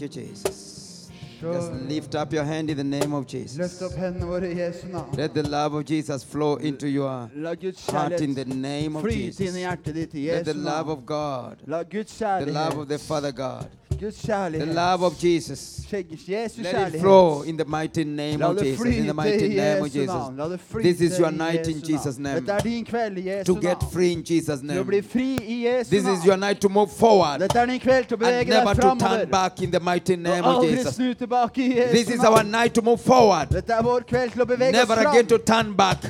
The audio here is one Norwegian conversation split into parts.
you, Jesus. Just lift up your hand in the name of løft Jesus. opp hendene våre i Jesu navn. Let the love of Jesus flow into your La Guds heart in the kjærlighet name of flyte inn i Jesus. hjertet ditt i Let the love navn. of God, La Guds the love of the Father God, Guds kärlek. The love of Jesus. Let it flow in the mighty name of Jesus. In the mighty name of Jesus. This is your night in Jesus name. To get free in Jesus name. This is your night to move forward. And never to turn back in the mighty name of Jesus. This is our night to move forward. Never again to turn back.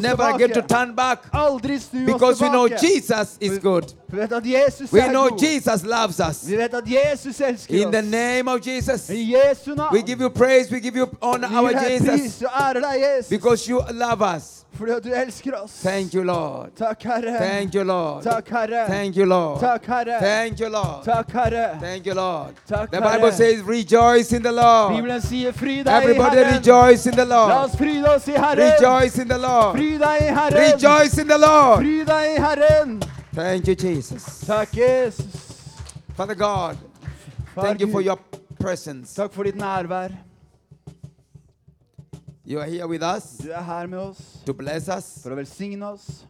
Never again to turn back. Because we know Jesus is good. We know Jesus loves us. Jesus In the name of Jesus, I Jesu navn. we give you praise, we give you honor, our er Jesus, ærer deg, Jesus. because you love us. Fordi at du oss. Thank you, Lord. Takk, Herre. Thank you, Lord. Takk, Herre. Thank you, Lord. Takk, Herre. Thank you, Lord. Takk, Herre. Thank you, Lord. Takk, The. Bible says, rejoice in the Lord. Bibelen sier fry deg Everybody i Herren. rejoice in the Lord. oss fryde oss i Herren. Rejoice in the Lord. Fry deg i Herren. Rejoice in the Lord. Fry deg i Herren. Thank you, Jesus. Takk, Jesus. Father God, Far thank you for your presence. Takk for ditt nærvær. You are here with us Du er her med oss to bless us. for å velsigne oss.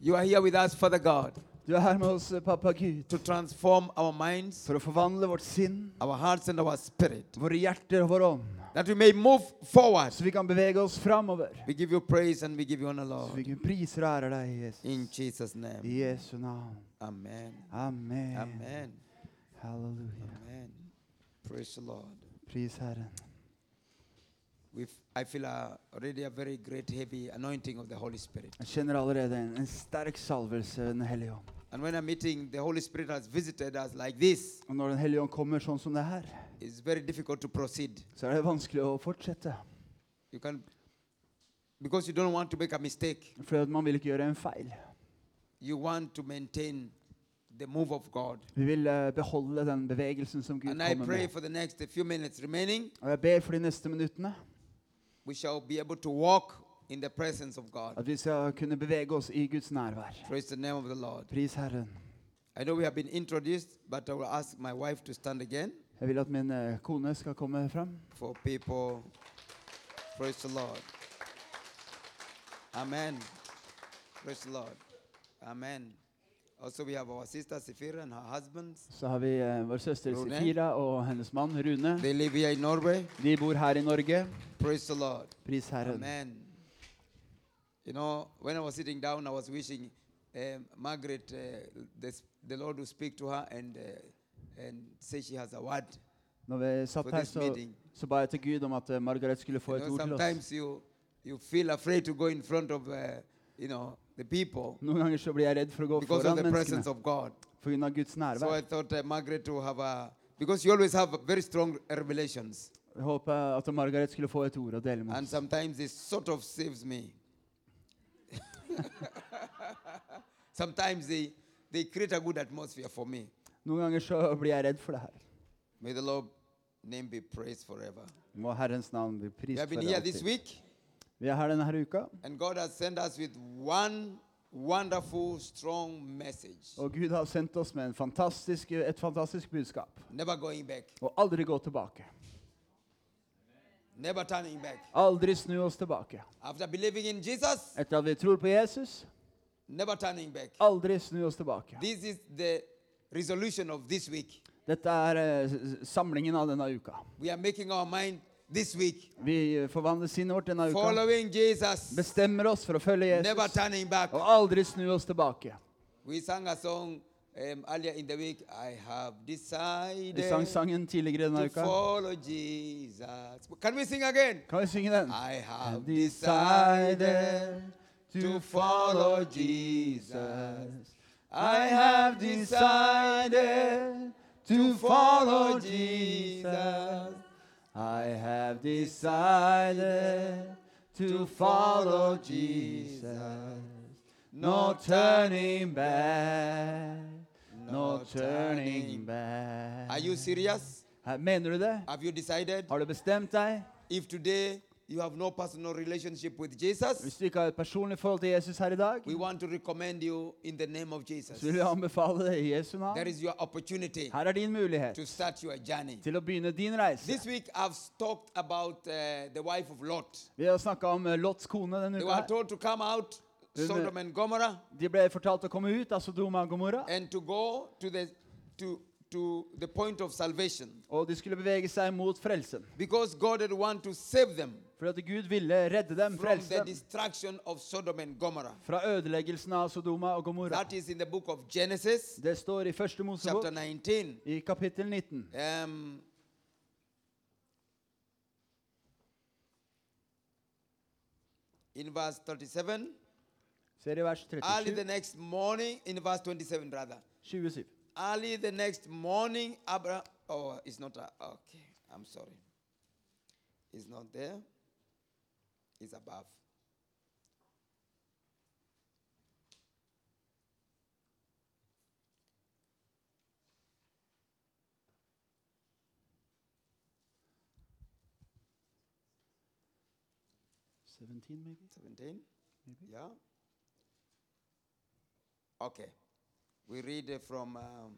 You are here with us, Father God, Du er her med oss, pappa Gud, to transform our minds, for å forvandle vårt sinn, our hearts, and our spirit, våre hjerter og vår ånd, that we may move forward. så vi kan bevege oss framover. We give you praise and we give you honor, Så vi kan priser og ærer deg, Jesus. In Jesus' name. I Jesu navn. Amen. Amen. Amen. Hallelujah. Amen. Praise the Lord. Pris Herren. we I feel uh, already a very great, heavy anointing of the Holy Spirit. Jeg kjenner allerede en, en sterk salvelse ved Den hellige ånd. And when I'm meeting, the Holy Spirit has visited us like this. Og når Den hellige ånd kommer sånn som det her, It's very difficult to proceed. så er det vanskelig å fortsette. You can, because you don't want to make a mistake. For man vil ikke gjøre en feil. You want to maintain the move of God. Vi vil eh, beholde den bevegelsen som Gud And I kommer pray med. for the next few minutes remaining, Og jeg ber for de neste minuttene we shall be able to walk in the presence of God. at vi skal kunne bevege oss i Guds nærvær. Praise the name of the Lord. Pris Herren. I know we have been introduced, but I will ask my wife to stand again Jeg vil at min eh, kone skal komme fram. for people. Praise the Lord. Amen. Praise the Lord. Amen. Also, we have our sister Sifira and her husband. Så har vi eh, vår søster Rune. Sefira og hennes mann Rune. They live here in Norway. De bor her i Norge. Praise the Lord. Pris Herren. Amen. You know, when I was sitting down, I was wishing um, Margaret, uh, the, the Lord would speak to her and, uh, and say she has a word. Når vi satt For her, this så, meeting. så ba jeg til Gud om at eh, Margaret skulle få You et know, ord til oss. sometimes you, you feel afraid to go in front of, uh, you know, the people Noen ganger så blir jeg redd for å gå because of foran the presence menneskene of God. på grunn av Guds So I nærvær. thought uh, Margaret to have a, because you always have very strong revelations. Jeg håper at Margaret skulle få et ord å dele med And oss. sometimes it sort of saves me. sometimes they, they create a good atmosphere for me. Noen ganger så blir jeg redd for det her. May the Lord name be praised forever. Må Herrens navn bli We prist have been here this alltid. week, Vi er her denne her uka, and God has sent us with one wonderful, strong message. og Gud har sendt oss med fantastisk, et fantastisk budskap. Never going back, Og aldri gå tilbake. never turning back. Aldri snu oss tilbake. After believing in Jesus, Etter at vi tror på Jesus, never turning back. aldri snu oss tilbake. This is the resolution of this week. Dette er eh, s- samlingen av denne uka. We are making our mind this week, Vi forvandler sinnet vårt denne uka. following Jesus, Bestemmer oss for å følge never Jesus. turning back. Og aldri snu oss tilbake. We sang a song um, earlier in the week. I have Vi decided sang sangen tidligere denne to uka. follow Jesus. Can we sing again? Kan vi synge den? I have decided decided to follow Jesus. I have decided to follow Jesus. I have decided to follow Jesus. No turning back. No turning back. Are you serious? Mener du det? Have you decided? Har du bestemt deg? If today you have no personal relationship with Jesus, Hvis du ikke har et personlig forhold til Jesus her i dag, we want to recommend you in the name of så vil jeg anbefale deg i Jesu navn. There is your opportunity Her er din mulighet to start your journey. til å begynne din reise. This week I've talked about uh, the wife of Lot. Vi har snakka om eh, Lots kone denne They uka. were her. told to come out, Sodom and Gomorrah, De ble fortalt å komme ut av Sodoma og Gomorra, and to go to the to to the point of salvation og de skulle bevege seg mot frelsen. because God had want to save them For at Gud ville redde dem, from frelse the dem destruction of Sodom and Gomorrah. fra ødeleggelsen av Sodoma og Gomorra. That is in the book of Genesis, Det står i første Mosebok, chapter 19. i kapittel 19. Um, in verse 37, Ser i vers early the 37. next morning, in verse 27, rather. 27. Early the next morning, Abraham. Oh, it's not. A, okay, I'm sorry. It's not there. It's above. Seventeen, maybe? 17? Maybe. Yeah. Okay. We read from. Um,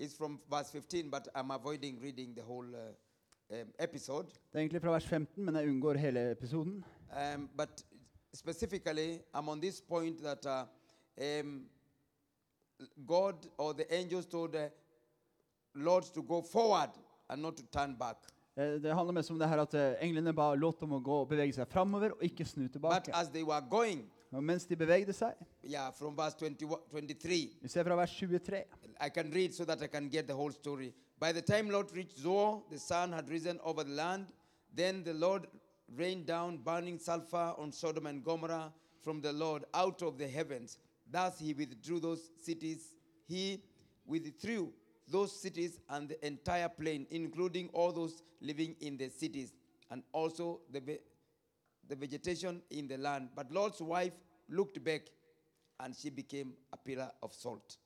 it's from verse 15, but I'm avoiding reading the whole uh, um, episode. Det er egentlig fra vers 15, men jeg unngår hele episoden. Um, but specifically, I'm on this point that uh, um, God or the angels told the Lord to go forward and not to turn back. Eh, Det handler mest om det her at eh, englene ba Lot om å gå og bevege seg framover og ikke snu But tilbake. as they were going, Og mens de bevegde seg yeah, from verse 20, 23, Vi ser fra vers 23. I can read so that I can get the whole story. By the time Lot reached Zoar, the sun had risen over the land. Then the Lord rained down burning sulfur on Sodom and Gomorrah from the Lord out of the heavens. Thus he withdrew those cities. He withdrew those cities and the entire plain, including all those living in the cities, and also the, the vegetation in the land. But Lot's wife looked back and she became a pillar of salt.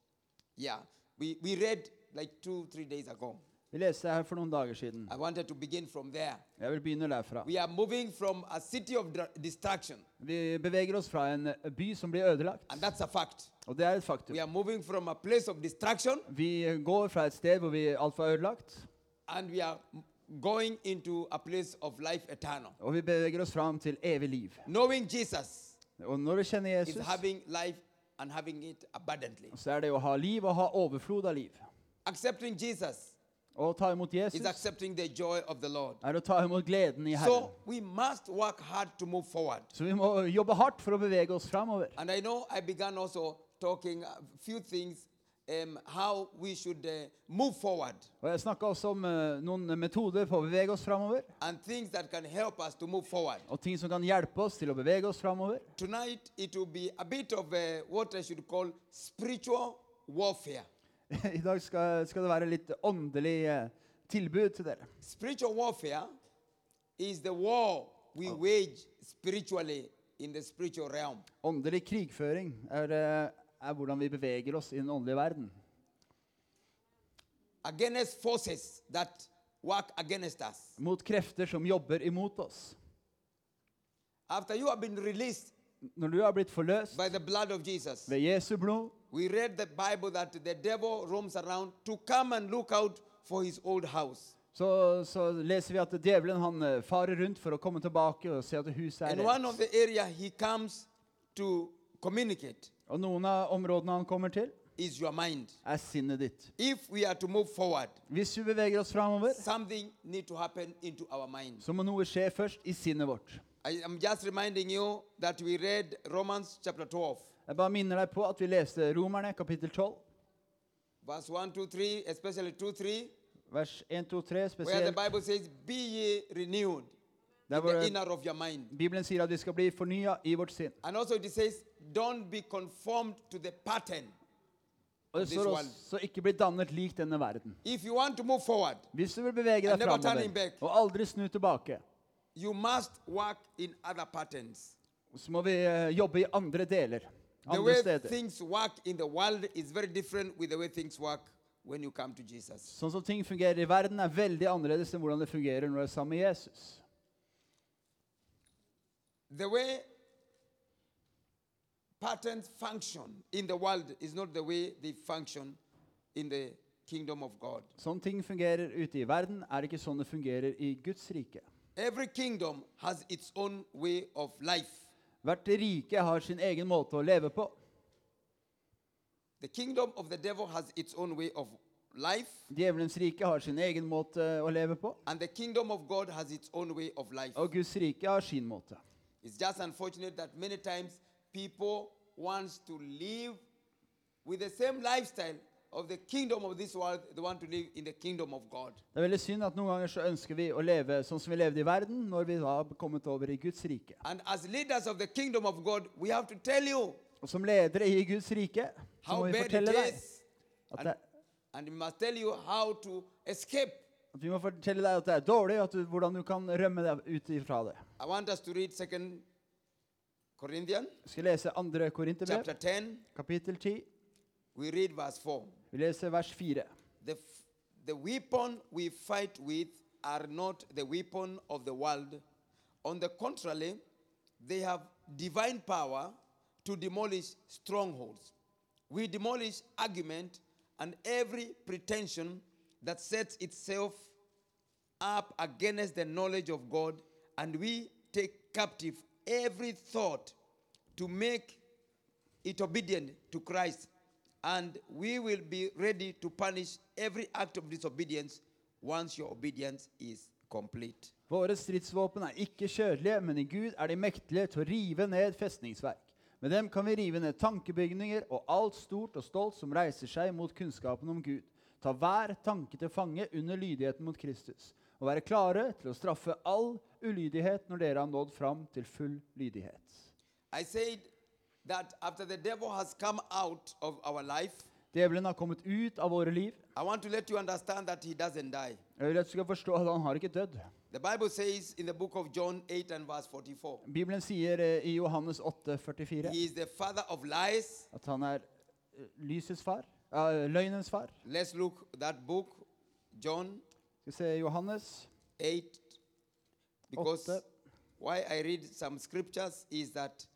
Yeah, we, we read like two, three days ago. Vi leste her for noen dager siden. I wanted to begin from there. Jeg vil begynne derfra. We are moving from a city of destruction, Vi beveger oss fra en eh, by som blir ødelagt, and that's a fact. og det er et faktum. We are moving from a place of destruction, Vi går fra et sted hvor vi alt var ødelagt, and we are going into a place of life eternal. og vi beveger oss fram til evig liv. Knowing Jesus Og når vi kjenner is Jesus, having life and having it abundantly. så er det å ha liv og ha overflod av liv. Accepting Jesus Å ta imot is Jesus accepting the joy of the Lord. er å ta imot gleden i Herren. So we must work hard to move forward. Så vi må jobbe hardt for å bevege oss framover. And I know I began also talking a few things um, how we should uh, move forward Og Jeg snakka også om uh, noen metoder for å bevege oss framover, and things that can help us to move forward. og ting som kan hjelpe oss til å bevege oss framover. Tonight it will be a bit of uh, what I should call spiritual warfare. I dag skal, skal det være litt åndelig eh, tilbud til dere. Spiritual warfare is the war we wage spiritually in the spiritual realm. Åndelig krigføring er, eh, er hvordan vi beveger oss i den åndelige verden. against forces that work against us. Mot krefter som jobber imot oss. After you have been released Når du har blitt forløst by the blood of Jesus, ved Jesu blod, we read the Bible that the devil roams around to come and look out for his old house. så, så leser vi at djevelen han eh, farer rundt for å komme tilbake og se at huset er And one of rent. To Og noen av områdene han kommer til, is your mind. er sinnet ditt. If we are to move forward, Hvis vi beveger oss framover, something need to happen into our mind. så må noe skje først i sinnet vårt. I am just reminding you that we read Romans chapter 12, Jeg bare minner deg på at vi leste Romerne kapittel 12, verse 1, 2, 3, especially 2, 3, vers 1, 2, 3 where the spesielt. Bible says, Be ye renewed Der in hvor the inner of your mind. Bibelen sier at vi skal bli fornya i vårt sinn. And also it says, Don't be conformed to the pattern. Og det står også ikke bli dannet lik denne verden. Forward, Hvis du vil bevege deg framover og aldri snu tilbake, så må vi eh, jobbe i andre deler. Andre steder. Sånn som ting fungerer i verden, er veldig annerledes enn hvordan det fungerer når du er sammen med Jesus. The way patterns function in the world is not the way they function in the kingdom of God. Sånn ting fungerer ute i verden, er ikke sånn det fungerer i Guds rike. Every kingdom has its own way of life. Hvert rike har sin egen måte å leve på. The kingdom of the devil has its own way of life, Djevelens rike har sin egen måte å leve på, and the kingdom of God has its own way of life. og Guds rike har sin måte. It's just unfortunate that many times people want to live with the same lifestyle of the kingdom of this world. They want to live in the kingdom of God. Det er veldig synd at noen ganger så ønsker vi å leve sånn som vi levde i verden, når vi da har kommet over i Guds rike. And as leaders of the kingdom of God, we have to tell you Og som ledere i Guds rike så how må vi bad it fortelle deg is, at, det, and we must tell you how to escape. at vi må fortelle deg at det er dårlig, og at du, hvordan du kan rømme deg ut ifra det. I want us to read Second Corinthians Vi skal lese 2. Korinterbrev, 10. kapittel 10. We read verse 4. Vi leser vers 4. The, f- the weapon we fight with are not the weapon of the world. On the contrary, they have divine power to demolish strongholds. We demolish argument and every pretension that sets itself up against the knowledge of God, and we take captive every thought to make it obedient to Christ, and we will be ready to punish every act of disobedience once your obedience is complete. Våre stridsvåpen er ikke kjødelige, men i Gud er de mektige til å rive ned festningsverk. Med dem kan vi rive ned tankebygninger og alt stort og stolt som reiser seg mot kunnskapen om Gud. Ta hver tanke til fange under lydigheten mot Kristus, og være klare til å straffe all ulydighet når dere har nådd fram til full lydighet. I said that after the devil has come out of our life, Djevelen har kommet ut av våre liv. I want to let you understand that he doesn't die. Jeg vil at du skal forstå at han har ikke dødd. The Bible says in the book of John 8 and verse 44, Bibelen sier eh, i Johannes 8, 44 he is the father of lies. at han er eh, lysets far, Uh, løgnens far. Let's look that book, John Skal vi se Johannes 8 because why I read some scriptures is that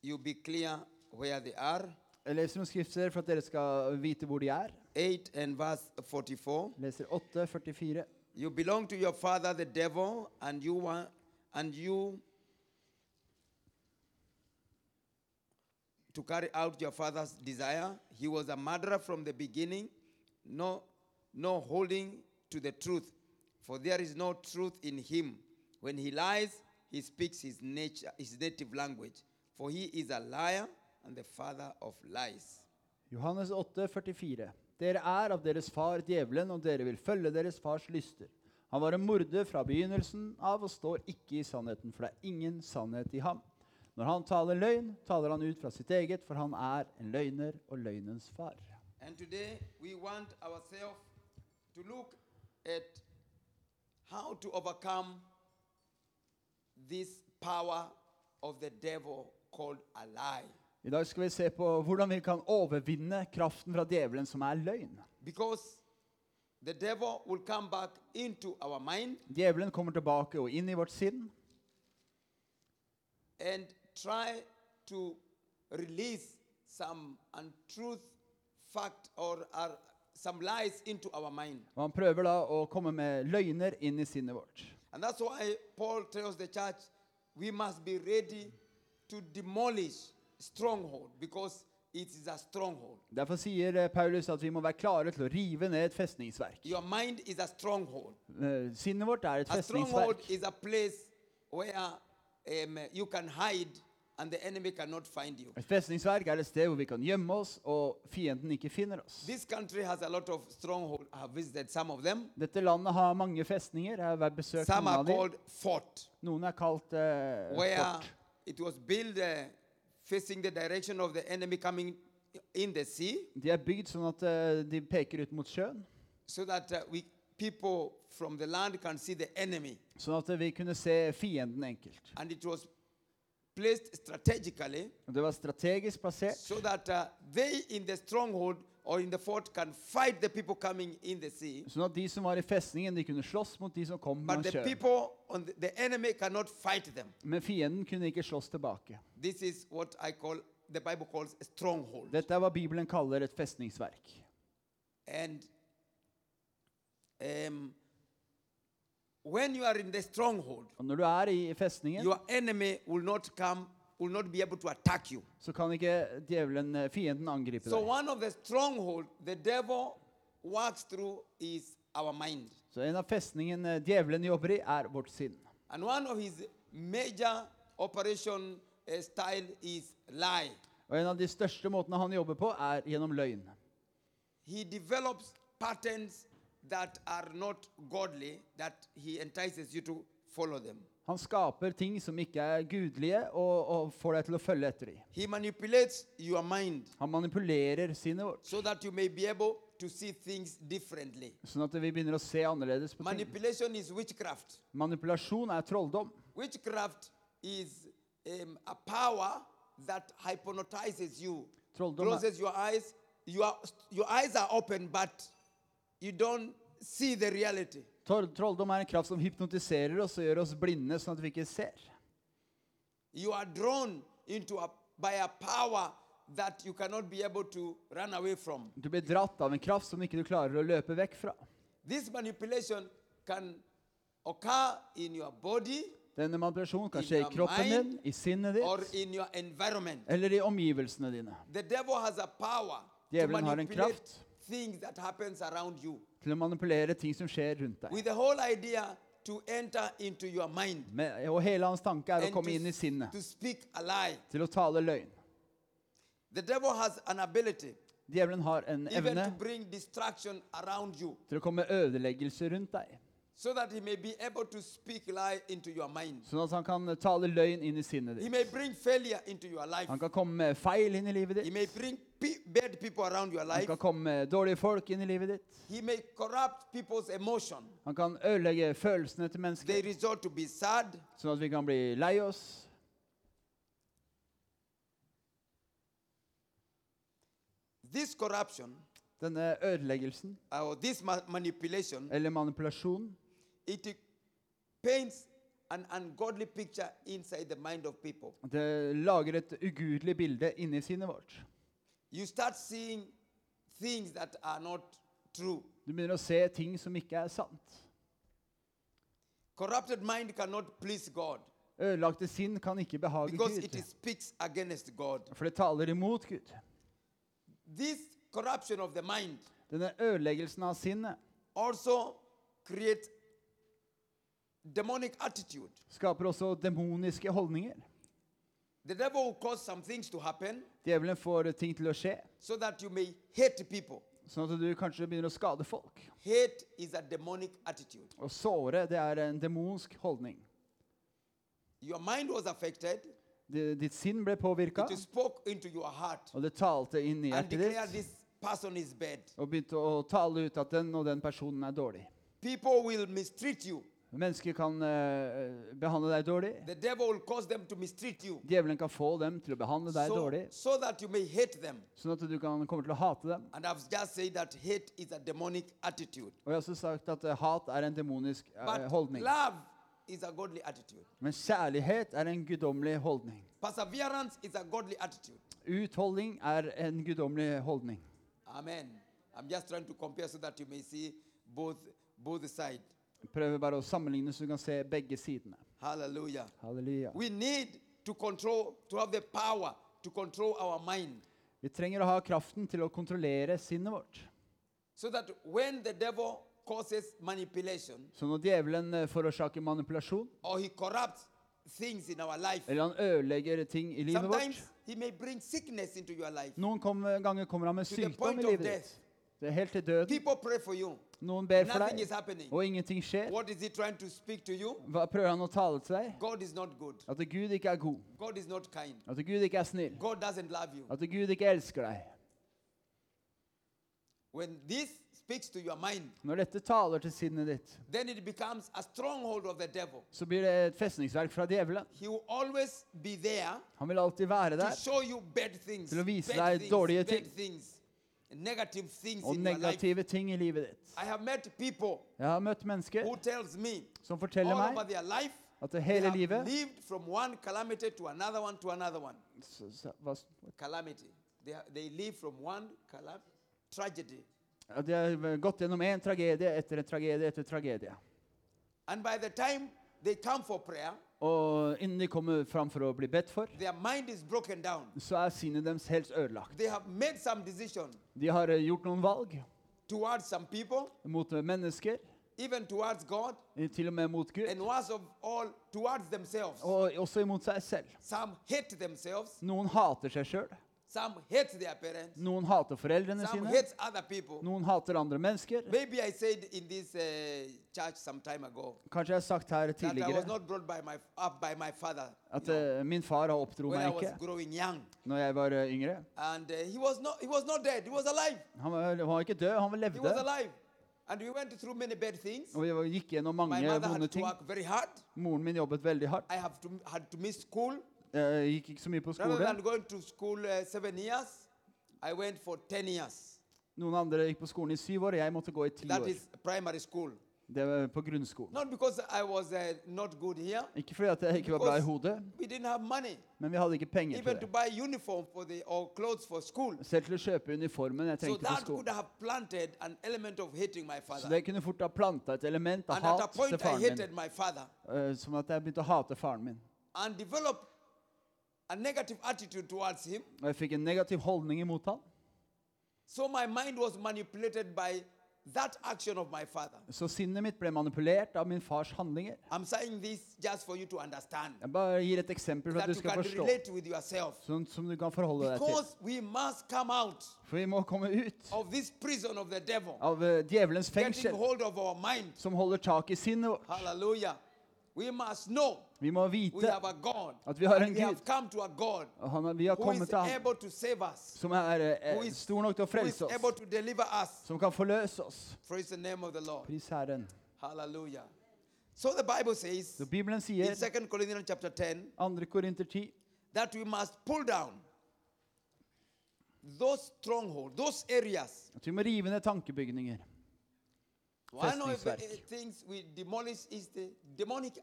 you be clear where they are. Jeg leser noen skrifter for at dere skal vite hvor de er. 8 and verse 44. Jeg leser 8, 44. You belong to your father the devil and you want and you to carry out your father's desire. He was a murderer from the beginning, no no holding to the truth, for there is no truth in him. When he lies, he speaks his nature his native language, for he is a liar and the father of lies. Johannes 8, 44. Dere er av deres far djevelen, og dere vil følge deres fars lyster. Han var en morder fra begynnelsen av og står ikke i sannheten, for det er ingen sannhet i ham. Når han taler løgn, taler han ut fra sitt eget, for han er en løgner og løgnens far. And today we want ourselves to look at how to overcome this power of the devil called a lie. I dag skal vi se på hvordan vi kan overvinne kraften fra djevelen, som er løgn. Because the devil will come back into our mind Djevelen kommer tilbake og inn i vårt sinn and try to release some untruth fact or, or some lies into our mind. Og han prøver da å komme med løgner inn i sinnet vårt. And that's why Paul tells the church we must be ready to demolish stronghold because it is a stronghold. Derfor sier eh, Paulus at vi må være klare til å rive ned et festningsverk. Your mind is a stronghold. Eh, Sinnet vårt er et A stronghold festningsverk. is a place where um, you can hide and the enemy cannot find you. Et festningsverk er et sted hvor vi kan gjemme oss, og fienden ikke finner oss. This country has a lot of stronghold. I have visited some of them. Dette landet har mange festninger. Jeg har besøkt Some noen are av dem. called fort, Noen er kalt eh, where fort. it was built uh, facing the direction of the enemy coming in the sea, De er bygd sånn at eh, de peker ut mot sjøen, so that uh, we people from the land can see the enemy. sånn at vi kunne se fienden enkelt. And it was placed strategically det var strategisk plassert, so that uh, they in the stronghold or in the fort can fight the people coming in the sea, Sånn at de som var i festningen, de kunne slåss mot de som kom but the sjøen. people on the, the enemy cannot fight them. Men fienden kunne ikke slåss tilbake. This is what I call the Bible calls a stronghold. Dette er hva Bibelen kaller et festningsverk. And um, when you are in the stronghold, Og når du er i festningen, your enemy will not come, will not be able to attack you. så kan ikke djevelen, eh, fienden, angripe So deg. one of the stronghold the devil works through is our mind. Så en av festningen eh, djevelen jobber i, er vårt sinn. And one of his major operation uh, style is lie. Og en av de største måtene han jobber på, er gjennom løgn. He develops patterns that are not godly that he entices you to follow them. Han skaper ting som ikke er gudelige, og, og får deg til å følge etter dem. He manipulates your mind Han manipulerer sinnet vårt, so that you may be able to see things differently. sånn at vi begynner å se annerledes på ting. Manipulation is witchcraft. Manipulasjon er trolldom. Witchcraft is um, a power that hypnotizes you, Trolldom er, closes your eyes. Your, your eyes are open, but you don't see the reality. trolldom er en kraft som hypnotiserer oss og gjør oss blinde, sånn at vi ikke ser. You are drawn into a, by a power that you cannot be able to run away from. Du blir dratt av en kraft som ikke du klarer å løpe vekk fra. This manipulation can occur in your body Denne manipulasjonen kan skje i kroppen din, i sinnet ditt, eller i omgivelsene dine. The devil has a power to Djevelen har en kraft things that happens around you til å manipulere ting som skjer rundt deg. with the whole idea to enter into your mind Med, og hele hans tanke er å komme to, inn i sinnet, to speak a lie. til å tale løgn. The devil has an ability Djevelen har en evne til å komme ødeleggelse rundt deg, so that he may be able to speak lie into your mind. sånn at han kan tale løgn inn i sinnet He ditt. may bring failure into your life. Han kan komme med feil inn i livet He ditt. may bring pe- bad people around your Han life. kan komme med dårlige folk inn i livet ditt. He may corrupt people's emotion. Han kan ødelegge følelsene til They mennesker, resort to be sad. sånn at vi kan bli lei oss. This corruption Denne ødeleggelsen, or this ma- manipulation, eller manipulasjon, it paints an ungodly picture inside the mind of people. det lager et ugudelig bilde inni sinnet vårt. You start seeing things that are not true. Du begynner å se ting som ikke er sant. Corrupted mind cannot please God Ødelagte sinn kan ikke behage because it Gud, speaks against God. for det taler imot Gud. This corruption of the mind Denne ødeleggelsen av sinnet also creates demonic attitude. skaper også demoniske holdninger. The devil will cause some things to happen Djevelen får ting til å skje, so that you may hate people. sånn at du kanskje begynner å skade folk. Hate is a demonic attitude. Å såre, det er en demonsk holdning. Your mind was affected, Ditt sinn ble påvirka, it spoke into your heart og det talte inn i and hjertet declared ditt. this person is bad. Og begynte å tale ut at den og den personen er dårlig. People will mistreat you. Mennesker kan uh, behandle deg dårlig. The devil will cause them to mistreat you Djevelen kan få dem til å behandle deg so, dårlig, so that you may hate them. sånn at du kan komme til å hate dem. And I've just said that hate is a demonic attitude. Og jeg har også sagt at uh, hat er en demonisk uh, But holdning. love is a godly attitude. Men kjærlighet er en guddommelig holdning. Perseverance is a godly attitude. Utholdning er en guddommelig holdning. Amen. I'm just trying to compare so that you may see both both sides. Prøver bare å sammenligne så du kan se begge sidene. Halleluja. Halleluja. We need to control, to have the power to control our mind. Vi trenger å ha kraften til å kontrollere sinnet vårt. So that when the devil causes manipulation Så når djevelen eh, forårsaker manipulasjon, or he corrupts things in our life, eller han ødelegger ting i livet sometimes vårt he may bring sickness into your life Noen kom, ganger kommer han med to the sykdom point i of livet death. ditt. Det er helt til døden. People pray for you. Noen ber for Nothing is deg, happening. og ingenting skjer. What is he trying to speak to you? Hva prøver han å tale til deg? God is not good. At Gud ikke er god. God is not kind. At Gud ikke er snill. God doesn't love you. At Gud ikke elsker deg. When this speaks to your mind, Når dette taler til sinnet ditt, then it becomes a stronghold of the devil. så blir det et festningsverk fra djevelen. He will always be there Han vil alltid være to der show you bad things. Til å vise bad deg things, dårlige bad ting. things. Negative things og in your life. negative ting i livet ditt. I have met people Jeg har møtt mennesker who tells me som all forteller over meg their life at they hele have livet lived from one calamity to another one to another one. så, så, hva, Calamity. They, ha- they live from one calam- tragedy. at De har gått gjennom en tragedie etter en tragedie etter tragedie. And by the time they come for prayer, Og innen de kommer fram for å bli bedt for, så er sinnet deres helt ødelagt. De har eh, gjort noen valg people, mot eh, mennesker, God, til og med mot Gud, all, og også imot seg selv. Noen hater seg sjøl. Some hate their parents, Noen hater foreldrene sine. hate other people. Noen hater andre mennesker. Maybe I said in this uh, ago Kanskje jeg har sagt her tidligere my, up by my father at eh, min far har oppdro meg ikke når jeg var eh, yngre. And uh, he, was not, he was not dead, he was alive. Han var, han var ikke død, han levde. And we went through many bad things. Og vi gikk gjennom mange vonde ting. work very hard. Moren min jobbet veldig hardt. I have to, had to miss school. Jeg gikk ikke så mye på Rather skole. than going to school uh, seven years, I went for 10 years. Noen andre gikk på skolen i syv år, og jeg måtte gå i ti That år. is primary school. Det var på grunnskolen. Not because I was uh, not good here, Ikke fordi at jeg ikke var bra i hodet, we didn't have money men vi hadde ikke penger even til det. buy uniform for the or clothes for school. Selv til å kjøpe uniformen jeg So trengte på that could skolen. have planted an element of hating my Så father. det kunne fort ha planta et element av And at a hat til I faren hated min. my father eh, Som at jeg begynte å hate faren min. and developed a negative attitude towards him. Og jeg fikk en negativ holdning imot ham. So my mind was manipulated by that action of my father. Så sinnet mitt ble manipulert av min fars handlinger. I'm saying this just for you to understand Jeg bare gir et eksempel for at that du you skal can forstå, relate with yourself. sånn som du kan forholde deg til. Because we must come out For vi må komme ut of this prison of the devil, av eh, djevelens getting fengsel, hold of our mind. som holder tak i sinnet vårt. Hallelujah. Vi må vite at vi har en Gud. han, vi har kommet til ham som er eh, stor nok til å frelse oss, som kan forløse oss. Pris Herren. Hallelujah. So the Bible says Så Bibelen in sier, 2 Corinthians chapter 10 2. Korinter 10, that we must pull down those strongholds, those areas. at vi må rive ned tankebygninger.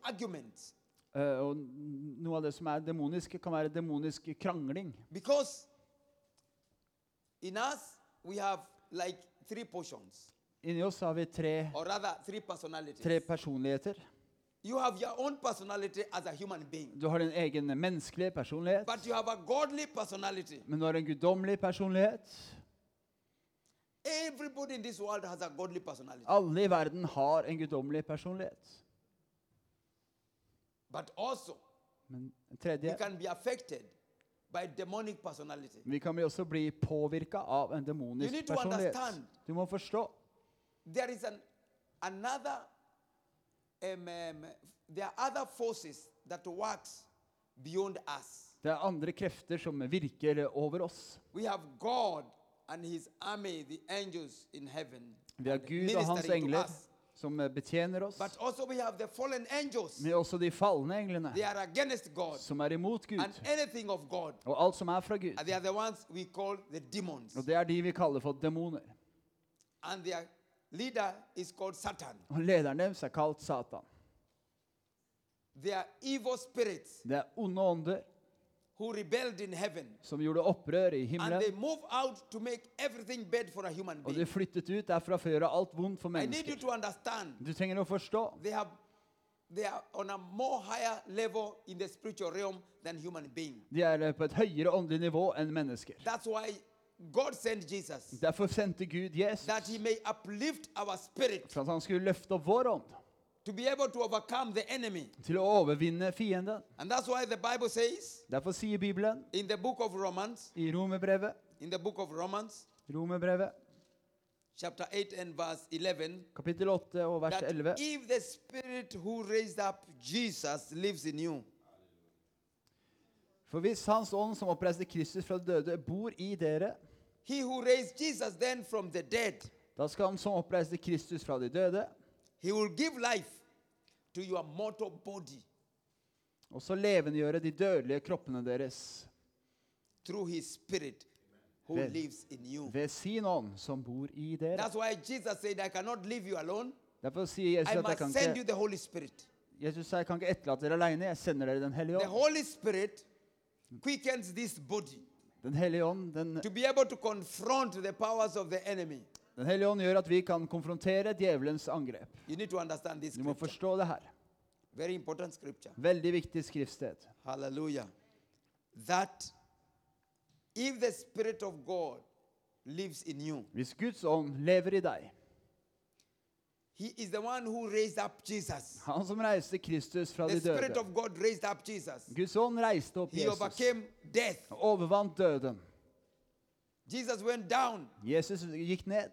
Arguments. Uh, og noe av det som er demonisk, kan være demonisk krangling. Because in us, we have like three portions, Inni oss har vi tre, rather, tre personligheter. You have your own personality as a human being, Du har din egen menneskelige personlighet, but you have a godly personality. men du har en guddommelig personlighet. Everybody in this world has a godly personality, Alle i verden har en guddommelig personlighet. but also Men we tredje can be affected by demonic personality. Vi kan bli også bli påvirka av en You demonisk to personlighet. understand. Du må forstå. There is an another um, um, there are other forces that works beyond us. Det er andre krefter som virker over oss. We have God and His army, heaven, Vi har Gud og hans engler som eh, betjener oss. Men også de falne englene God som er imot Gud. God. Og alt som er fra Gud. The. Og det er de vi kaller for demoner. Og lederen deres er kalt Satan. Det er onde ånder who rebelled in heaven. Som gjorde opprør i And himmelen. they move out to make everything bad for a human Og being. de flyttet ut derfra for å gjøre alt vondt for I need you mennesker. to understand Du trenger å forstå. they have they are on a more higher level in the spiritual realm than human being. De er på et høyere åndelig nivå enn mennesker. That's why God sent Jesus Derfor sendte Gud Jesus that he may uplift our spirit for at han skulle løfte opp vår ånd to be able to overcome the enemy. til å overvinne fienden. And that's why the Bible says Derfor sier Bibelen in the book of Romans, i Romerbrevet, in the book of Romans, Romerbrevet chapter 8 and verse 11, kapittel 8 og vers that 11 if the spirit who raised up Jesus lives in you, For hvis Hans ånd som oppreiste Kristus fra de døde, bor i dere, he who raised Jesus then from the dead, da skal Han som oppreiste Kristus fra de døde, he will give life to your mortal body også levendegjøre de dødelige kroppene deres through his spirit who Ved- lives in you. ved sin ånd som bor i dere. That's why Jesus said, I cannot leave you alone. Derfor sier Jesus I at jeg kan must send you ikke, the Holy Spirit. Jesus sa, jeg kan ikke etterlate dere alene, jeg sender dere Den hellige The ånd. Holy Spirit quickens this body Den hellige ånd den, to be able to confront the powers of the enemy. Den hellige ånd gjør at vi kan konfrontere djevelens angrep. You need to understand this Du må scripture. forstå det her. Very important scripture. Veldig viktig skriftsted. Hallelujah. That if the Spirit of God lives in you, Hvis Guds ånd lever i deg, He is the one who raised up Jesus. han som reiste Kristus fra The de Spirit døde of God raised up Jesus. Guds ånd reiste opp He Jesus overcame death. og overvant døden. Jesus went down Jesus gikk ned,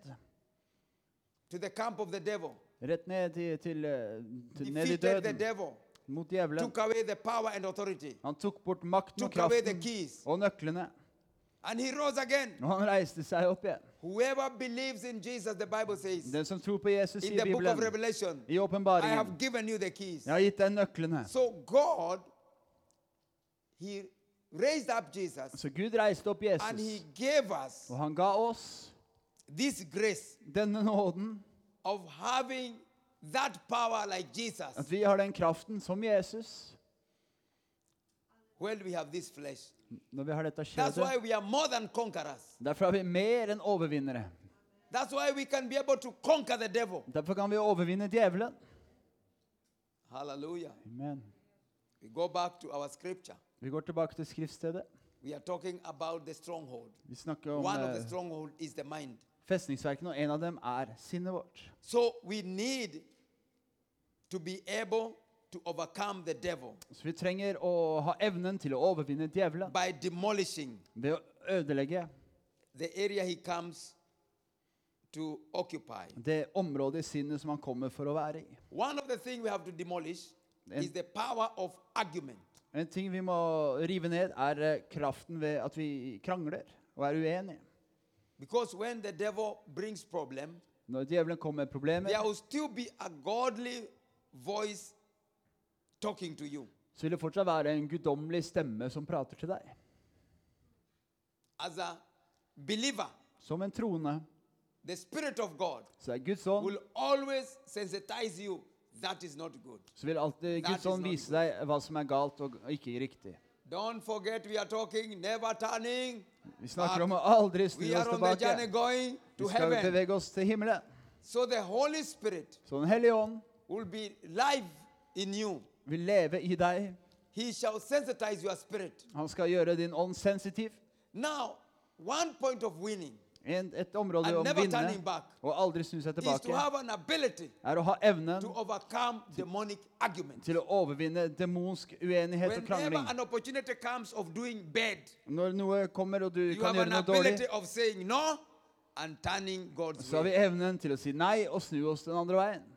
to the camp of the devil, rett ned til, til, eh, til ned i defeated the døden, devil, mot djevelen. took away the power and authority, Han tok bort makten og took away the kraften keys, og nøklene, and he rose again. og han reiste seg opp igjen. Whoever believes in Jesus, the Bible says, Den som tror på Jesus, in sier the book of Bibelen, Revelation, i I åpenbaringen, have given you the keys. jeg har gitt deg nøklene. So God, He raised up Jesus Så Gud reiste opp and He Jesus, gave us og han ga oss this grace denne nåden, of having that power like Jesus at vi har den kraften som Jesus, when we have this flesh. når vi har dette That's why kjødet. we are more than conquerors. Derfor er vi mer enn overvinnere. That's why we can be able to conquer the devil. Derfor kan vi overvinne djevelen. Hallelujah. Amen. We go back to our scripture. Vi går tilbake til skriftstedet. We are talking about the stronghold. Vi snakker om One of the eh, stronghold is the mind. festningsverkene, og en av dem er sinnet vårt. So we need to be able to overcome the devil Så vi trenger å ha evnen til å overvinne djevelen by demolishing ved å ødelegge the area he comes to occupy. det området i sinnet som han kommer for å være i. One of the things we have to demolish And- is the power of argument. En ting vi må rive ned, er eh, kraften ved at vi krangler og er uenige. Because when the devil brings problem, Når djevelen kommer med problemer, there will still be a godly voice talking to you. så vil det fortsatt være en guddommelig stemme som prater til deg. As a believer, Som en troende the Spirit of God så er Guds ånd will always sensitize you that is not good. så vil alltid Guds ånd vise deg hva som er galt og ikke riktig. Don't forget we are talking never turning. Vi snakker om å aldri snu oss tilbake. going to Vi skal heaven. bevege oss til himmelen. So the Holy Spirit Så Den hellige ånd will be live in you. vil leve i deg. He shall sensitize your spirit. Han skal gjøre din ånd sensitiv. Now, one point of winning En, et område å vinne og aldri snu seg tilbake, er å ha evnen til å overvinne demonsk uenighet og krangling. Når noe kommer og du kan gjøre noe dårlig, så har vi evnen til å si nei og snu oss den andre veien.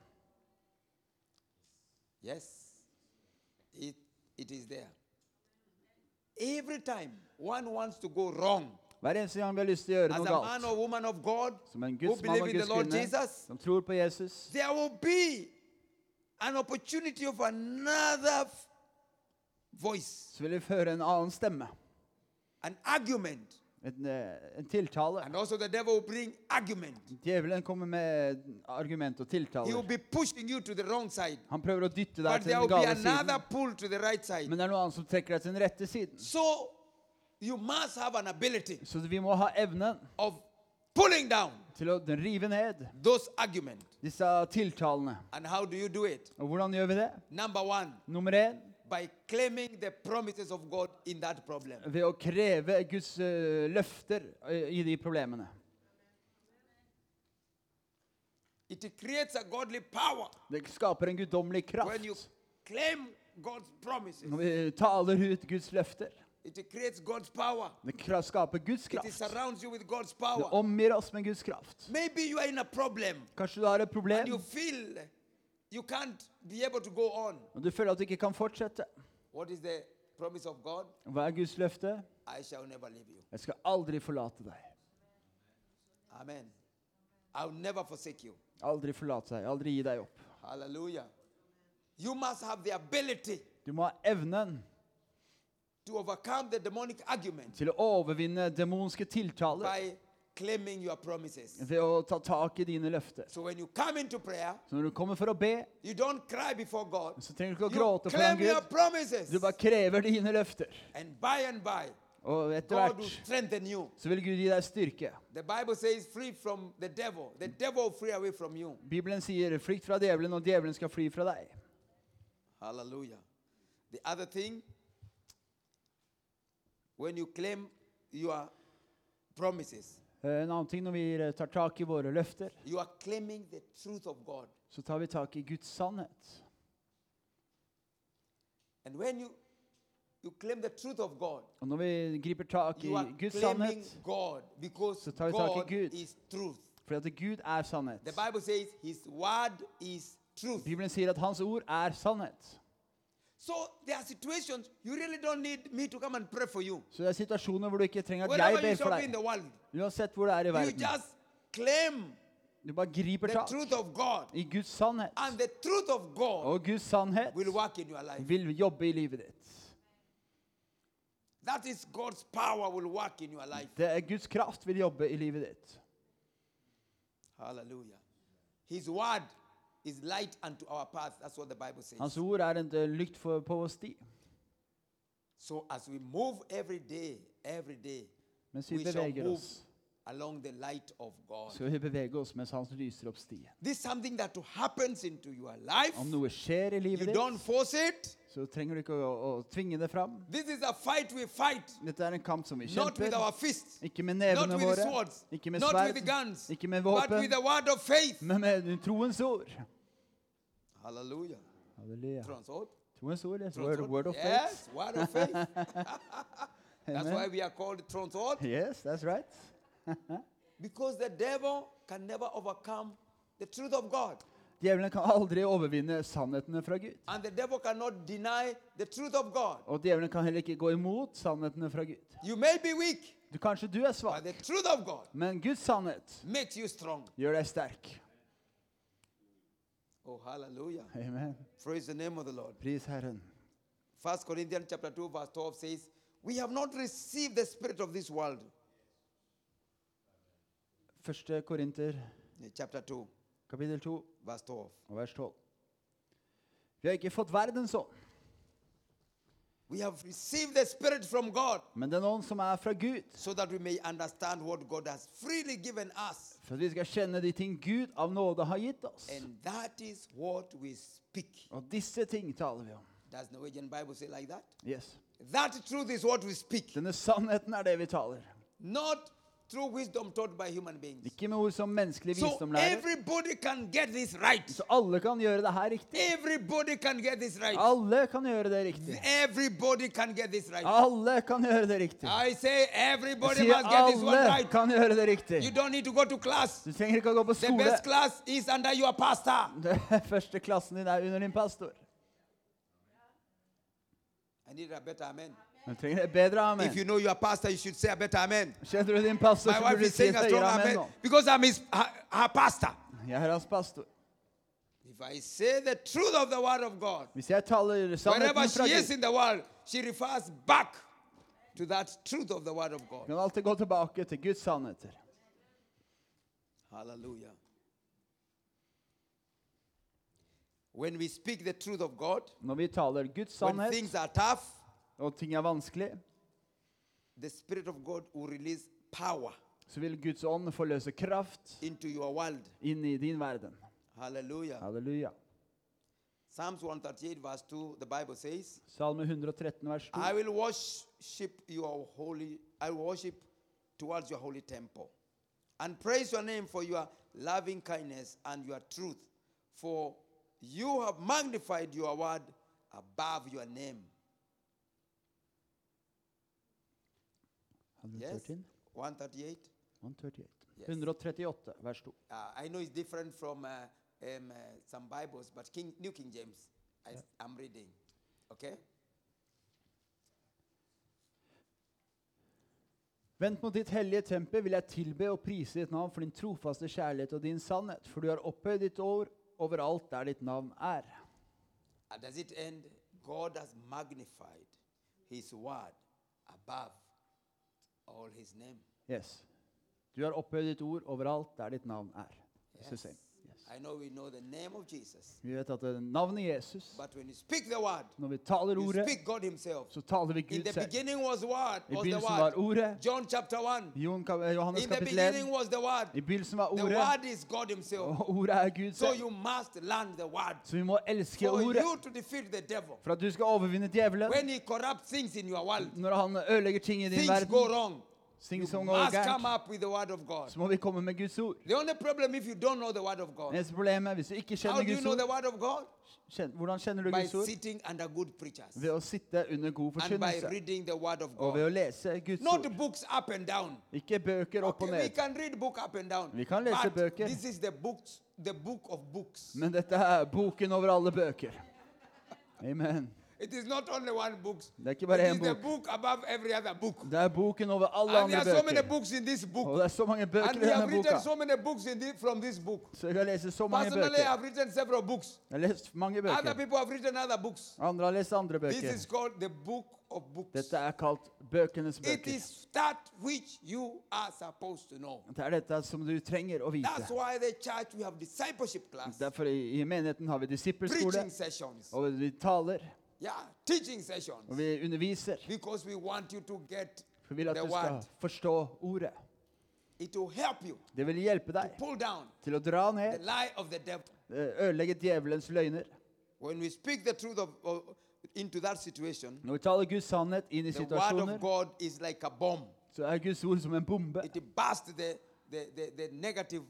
Yes, it, it is there. Every time one wants to go wrong, Hver eneste gang vi har lyst til å gjøre as noe a man galt, or woman of God som en who Guds mann believe og in the Guds Lord kvinne Jesus, som tror på Jesus, there will be an opportunity of another f- voice, så vil vi føre en annen stemme. an argument. En, eh, en tiltale. And also the devil will bring argument. Djevelen kommer med argument og He will tiltaler. be pushing you to the wrong side. Han prøver å dytte deg But til there den be gale another siden. pull to the right side. Men det er noe annet som trekker deg til den rette siden. So you must have an ability Så vi må ha evnen of pulling down til å rive ned those arguments. disse tiltalene. And how do you do it? Og hvordan gjør vi det? Number one, Nummer én by claiming the promises of God in that problem. ved å kreve Guds eh, løfter eh, i de problemene. It creates a godly power Det skaper en guddommelig when you kraft claim God's promises. når vi taler ut Guds løfter. It creates God's power. Det skaper Guds It kraft. surrounds you with God's Det omgir oss med Guds kraft. Maybe you are in a problem Kanskje du har et and problem you feel you can't be able to go on. og du føler at du ikke kan fortsette. What is the promise of God? Hva er Guds løfte? I shall never leave you. Jeg skal aldri forlate deg. Amen. I'll never forsake you. Aldri forlate deg. Aldri gi deg opp. Hallelujah. You must have the ability Du må ha evnen to overcome the demonic argument til å overvinne demonske tiltaler by claiming your promises. ved å ta tak i dine løfter. So when you come into prayer, Så når du kommer for å be, you don't cry before God. så trenger du ikke å You gråte foran claim your Gud. promises. Du bare krever dine løfter. And by and by, Og etter God will hvert strengthen you. så vil Gud gi deg styrke. The Bible says, free from the devil. The devil will flee away from you. Bibelen sier 'flykt fra djevelen, og djevelen skal fly fra deg'. Hallelujah. The other thing, when you claim your promises, Eh, En annen ting når vi eh, tar tak i våre løfter, you are claiming the truth of God. så tar vi tak i Guds sannhet. And when you you claim the truth of God, Og når vi griper tak i you are Guds claiming sannhet, God because Så tar vi tak i God Gud. is truth. fordi at Gud er sannhet. The Bible says His word is truth. Bibelen sier at hans ord er sannhet. So there are situations you really don't need me to come and pray for you. Så det er situasjoner hvor du ikke trenger at jeg Wherever you ber for shall be in deg. the world, Uansett hvor det er i you verden. just claim Du bare griper the tak truth of God, i Guds sannhet. and the truth of God Og Guds sannhet will work in your life. vil jobbe i livet ditt. That is God's power will work in your life. Det er Guds kraft vil jobbe i livet ditt. Hallelujah. His word is light unto our path. That's what the Bible says. Hans ord er en eh, lykt for, på vår sti. So as we move every day, every day, Mens vi we shall beveger move oss, along the light of God. så vi bevege oss mens han lyser opp stien. This is something that happens into your life. Om noe skjer i You livet don't ditt, force it. så trenger du ikke å, å tvinge det fram. This is a fight we fight, Dette er en kamp som vi not with our kjemper. fists, Ikke med not nevene with våre, swords, ikke med not with sverd, guns, ikke med but våpen, the word of faith. men med troens ord. Hallelujah. Halleluja. Troens ord. Troens ord, yes. Word, word of faith. Yes, word of faith. That's why we are called Trones Word. Yes, that's right. Because the devil can never overcome the truth of God. Djevelen kan aldri overvinne sannhetene fra Gud. And the devil cannot deny the truth of God. Og djevelen kan heller ikke gå imot sannhetene fra Gud. You may be weak, Du, kanskje du er but svak, the truth of God men Guds sannhet makes you strong. gjør deg sterk. Oh, hallelujah. Amen. Praise the name of the Lord. Pris Herren. First Corinthians chapter 2, verse 12 says, We have not received the spirit of this world. Første Korinter, Chapter 2, kapittel 2, verse 12. og vers 12. Vi har ikke fått verdens ånd, We have received the spirit from God men den ånd som er fra Gud, so that we may understand what God has freely given us. for at vi skal kjenne de ting Gud av nåde har gitt oss. And that is what we speak. Og disse ting taler vi om. Does the Norwegian Bible say like that? Yes. That truth is what we speak. Denne sannheten er det vi taler. Not through wisdom taught by human beings. Ikke med ord som menneskelig visdom lærer. everybody can get this right. Så alle kan gjøre det her riktig. Everybody can get this right. Alle kan gjøre det riktig. Everybody can get this right. Alle kan gjøre det riktig. I say Jeg sier must get this one alle right. kan gjøre det riktig. You don't need to go to class. Du trenger ikke å gå på The skole. best class is under your pastor. Den første klassen din er under din pastor. I need a better amen. Du trenger et bedre amen. If you know your pastor, you should say a better amen. Kjenner du din pastor, My wife is saying a strong amen because I'm his, her, her pastor. Jeg er hans pastor. If I say the truth of the word of God, Hvis jeg taler wherever sannheten fra she is in the world, she refers back to that truth of the word of God. kan du alltid gå tilbake til Guds sannheter. Hallelujah. When we speak the truth of God, Når vi taler Guds when things are tough, og ting er vanskelig, the Spirit of God will release power så vil Guds ånd forløse kraft into your world. inn i din verden. Hallelujah. Halleluja. Psalms 138, verse 2, the Bible says, Salme 113, vers 2. I will worship your holy, I will worship towards your holy temple and praise your name for your loving kindness and your truth. For you have magnified your word above your name. Yes? 138. 138. Yes. 138, vers 2. Uh, I know it's different from uh, um, uh, some Bibles, but King, New King James, I, I'm reading. Okay? Vent mot ditt hellige tempel vil jeg tilbe og prise ditt navn for din trofaste kjærlighet og din sannhet, for du har opphøyd ditt ord overalt der ditt navn er. And does it end? God has magnified his word above all his name. Yes. Du har opphøyd ditt ord overalt der ditt navn er. Yes. Same. Yes. I know we know the name of Jesus. Vi vet at det er navnet Jesus, But when you speak the word, når vi taler ordet, himself. så taler vi Gud selv. word, I begynnelsen var ordet. John chapter 1. Jon, Johannes In kapittel 1. was the word. I begynnelsen var ordet, word is God himself. og ordet er Gud selv. you must learn the word. Så vi må elske For ordet for at du skal overvinne djevelen. Når han ødelegger ting i din verden, ting You går must come up with the word of God. så må vi komme med Guds ord. The only problem if you don't know the word of God. Eneste problemet er hvis du ikke How kjenner do you Guds know the word of God? kjen- hvordan kjenner du By Guds ord? sitting under good preachers Ved å sitte under god and by forkynnelse reading the word of og ved God. å lese Guds Not books up and down. Ikke bøker opp og Okay, we ned. can read book up and down. Vi kan lese but bøker. this is the books, the book of books. Men dette er boken over alle bøker. Amen. It is not only one book. Det er ikke bare It én bok. book above every other book. Det er boken over alle And andre bøker. so many books in this book. Og det er så mange bøker And i denne boka. so many books in the, from this book. Så jeg har lest så mange Personally, I bøker. have written several books. Jeg har lest mange Other bøker. people have written other books. Andre har lest andre This bøker. is called the book of books. Dette er kalt bøkenes It bøker. is that which you are supposed to know. Det er dette som du trenger å That's why the church we have discipleship class, Derfor i, i menigheten har vi disippelskole, preaching sessions, og vi taler, yeah, teaching sessions, og vi underviser. because we want you to get For vi vil at the du skal word. forstå ordet. It will help you Det vil hjelpe deg pull down til å dra the ned, lie of the devil. eh, ødelegge djevelens løgner. When we speak the truth of, of into that situation, Når vi taler Guds sannhet inn i the word situasjoner, of God is like a bomb. så er Guds ord som en bombe It busts the, the, the, the negative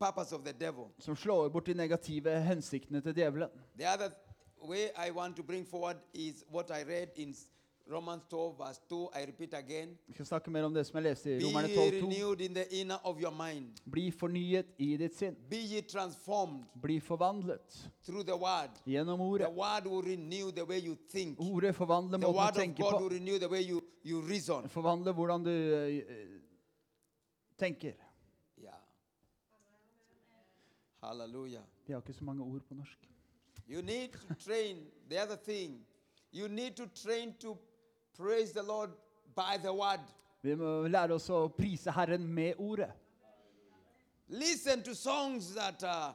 purpose of the devil. som slår bort de negative hensiktene til djevelen. The other way I want to bring forward is what I read in Romans 12, verse 2. I repeat again. Vi skal snakke mer om det som jeg leste i Be Romerne ye 12,2. renewed in the inner of your mind. Bli fornyet i ditt sinn. Be ye transformed Bli forvandlet through the word. gjennom The ordet. word will renew the way you think. Ordet forvandler måten word du of tenker God på. will renew the way you, you reason. Forvandler hvordan du eh, eh, tenker. Yeah. Hallelujah. Vi har ikke så mange ord på norsk. You need to train. The other thing, you need to train to praise the Lord by the word. Vi må lære oss å prise Herren med ordet. Listen to songs that uh,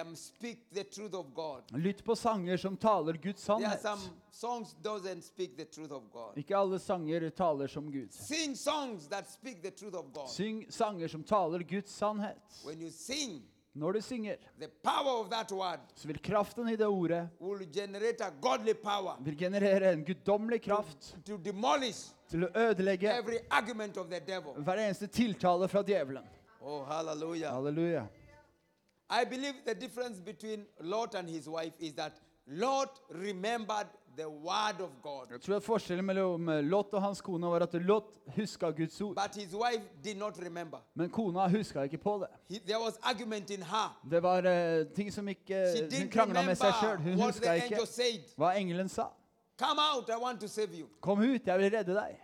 um, speak the truth of God. Lytt på sanger som taler Guds There are sannhet. some songs doesn't speak the truth of God. Ikke alle sanger taler som Gud. Sing songs that speak the truth of God. Syng sanger som taler Guds sannhet. When you sing, Når du synger, the power of that word så vil kraften i det ordet will generate a godly power vil generere en guddommelig kraft to demolish til å ødelegge every argument of the devil. hver eneste tiltale fra djevelen. Oh, hallelujah. Halleluja. I believe the difference between Lot and his wife is that Lot remembered the word of God, Jeg tror at Forskjellen mellom Lot og hans kone var at Lot huska Guds ord, but his wife did not remember. men kona huska ikke på det. He, there was argument in her. Det var uh, ting som ikke She Hun krangla med seg sjøl. Hun huska ikke said. hva engelen sa. Come out, I want to save you. Kom ut, jeg vil redde deg.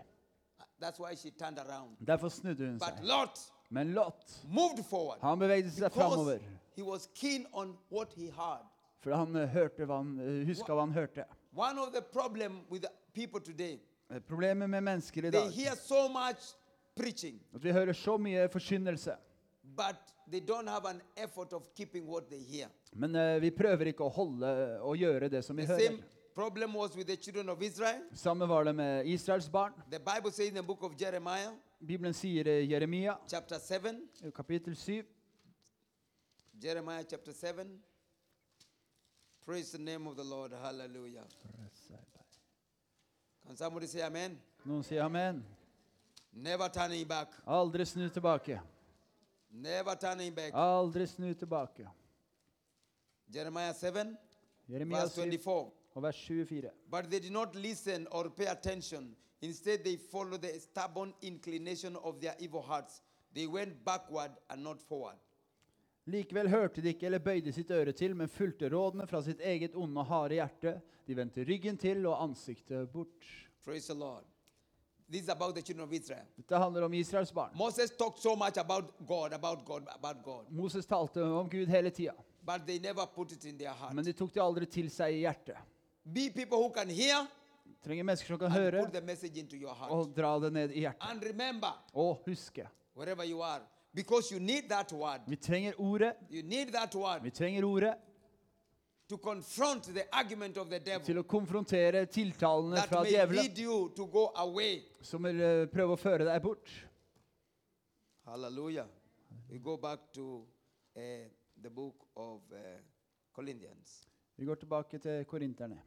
That's why she turned around. Derfor snudde hun But seg. Lot Men Lot moved forward han bevegde seg framover. he was keen on what he heard. For han eh, hørte hva han, eh, huska hva han hørte. One of the problem with people today, Eh, Problemet med mennesker i they dag hear so much preaching, at vi hører så mye forkynnelse. but they don't have an effort of keeping what they hear. Men eh, vi prøver ikke å holde og gjøre det som vi The hører. same problem was with the children of Israel. Samme var det med Israels barn. The Bible says in the book of Jeremiah, Bibelen sier i Jeremia, chapter 7, i kapittel 7 Jeremiah chapter 7. Praise the name of the Lord. Hallelujah. Can somebody say amen? Noen sier amen. Never turning back. Aldri snu tilbake. Never turning back. Aldri snu tilbake. Jeremiah 7, Jeremia verse 7 24. og vers 24. But they did not listen or pay attention. Instead, they followed the stubborn inclination of their evil hearts. They went backward and not forward. Likevel hørte de ikke eller bøyde sitt øre til, men fulgte rådene fra sitt eget onde, harde hjerte. De vendte ryggen til og ansiktet bort. Praise the Lord. This is about the children of Israel. Dette handler om Israels barn. Moses talked so much about God, about God, about God, Moses talte om Gud hele tida, but they never put it in their heart. men de tok det aldri til seg i hjertet. Be people who can hear, trenger mennesker som kan høre og dra det ned i hjertet. And remember, Og huske. wherever you are, because you need that word. Vi trenger ordet. You need that word Vi trenger ordet to confront the argument of the devil til å konfrontere tiltalene that fra may djevelen lead you to go away. som vil eh, prøve å føre deg bort. Hallelujah. We go back to uh, the book of uh, Corinthians. Vi går tilbake til korinterne.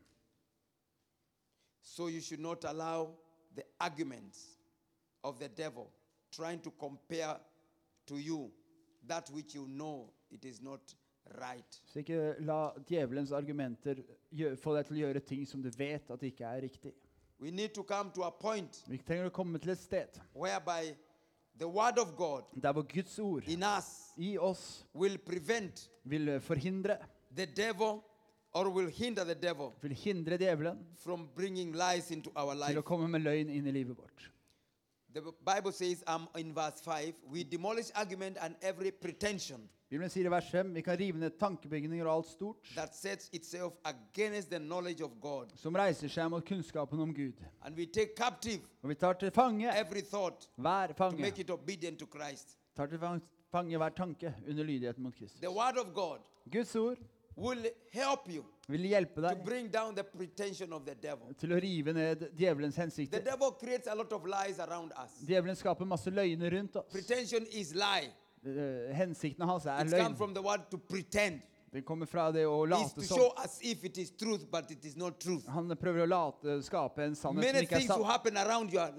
So you should not allow the arguments of the devil trying to compare to you that which you know it is not right. Så ikke la djevelens argumenter gjø- få deg til å gjøre ting som du vet at ikke er riktig. We need to come to a point Vi trenger å komme til et sted whereby the word of God der hvor Guds ord in us i oss will prevent vil forhindre, the devil or will hinder the devil vil hindre djevelen from bringing lies into our til life. å komme med løgn inn i livet vårt. The Bible says um, in verse 5 we demolish argument and every pretension Bibelen sier i vers 5 vi kan rive ned tankebygninger og alt stort that sets itself against the knowledge of God. som reiser seg mot kunnskapen om Gud. And we take captive Og vi tar til fange every thought hver to fange. make it obedient to Christ. Tar til fang- fange hver tanke under lydigheten mot Kristus. The word of God Guds ord will help you vil hjelpe deg bring down the pretension of the devil. til å rive ned djevelens hensikter. devil creates a lot of lies around us. Djevelen skaper masse løgner rundt oss. Pretension is lie. Eh, Hensikten hans er løgn. from the word to pretend. Det kommer fra det å late show som. as if it is truth, but it is not truth. Han prøver å late, skape en sannhet som ikke er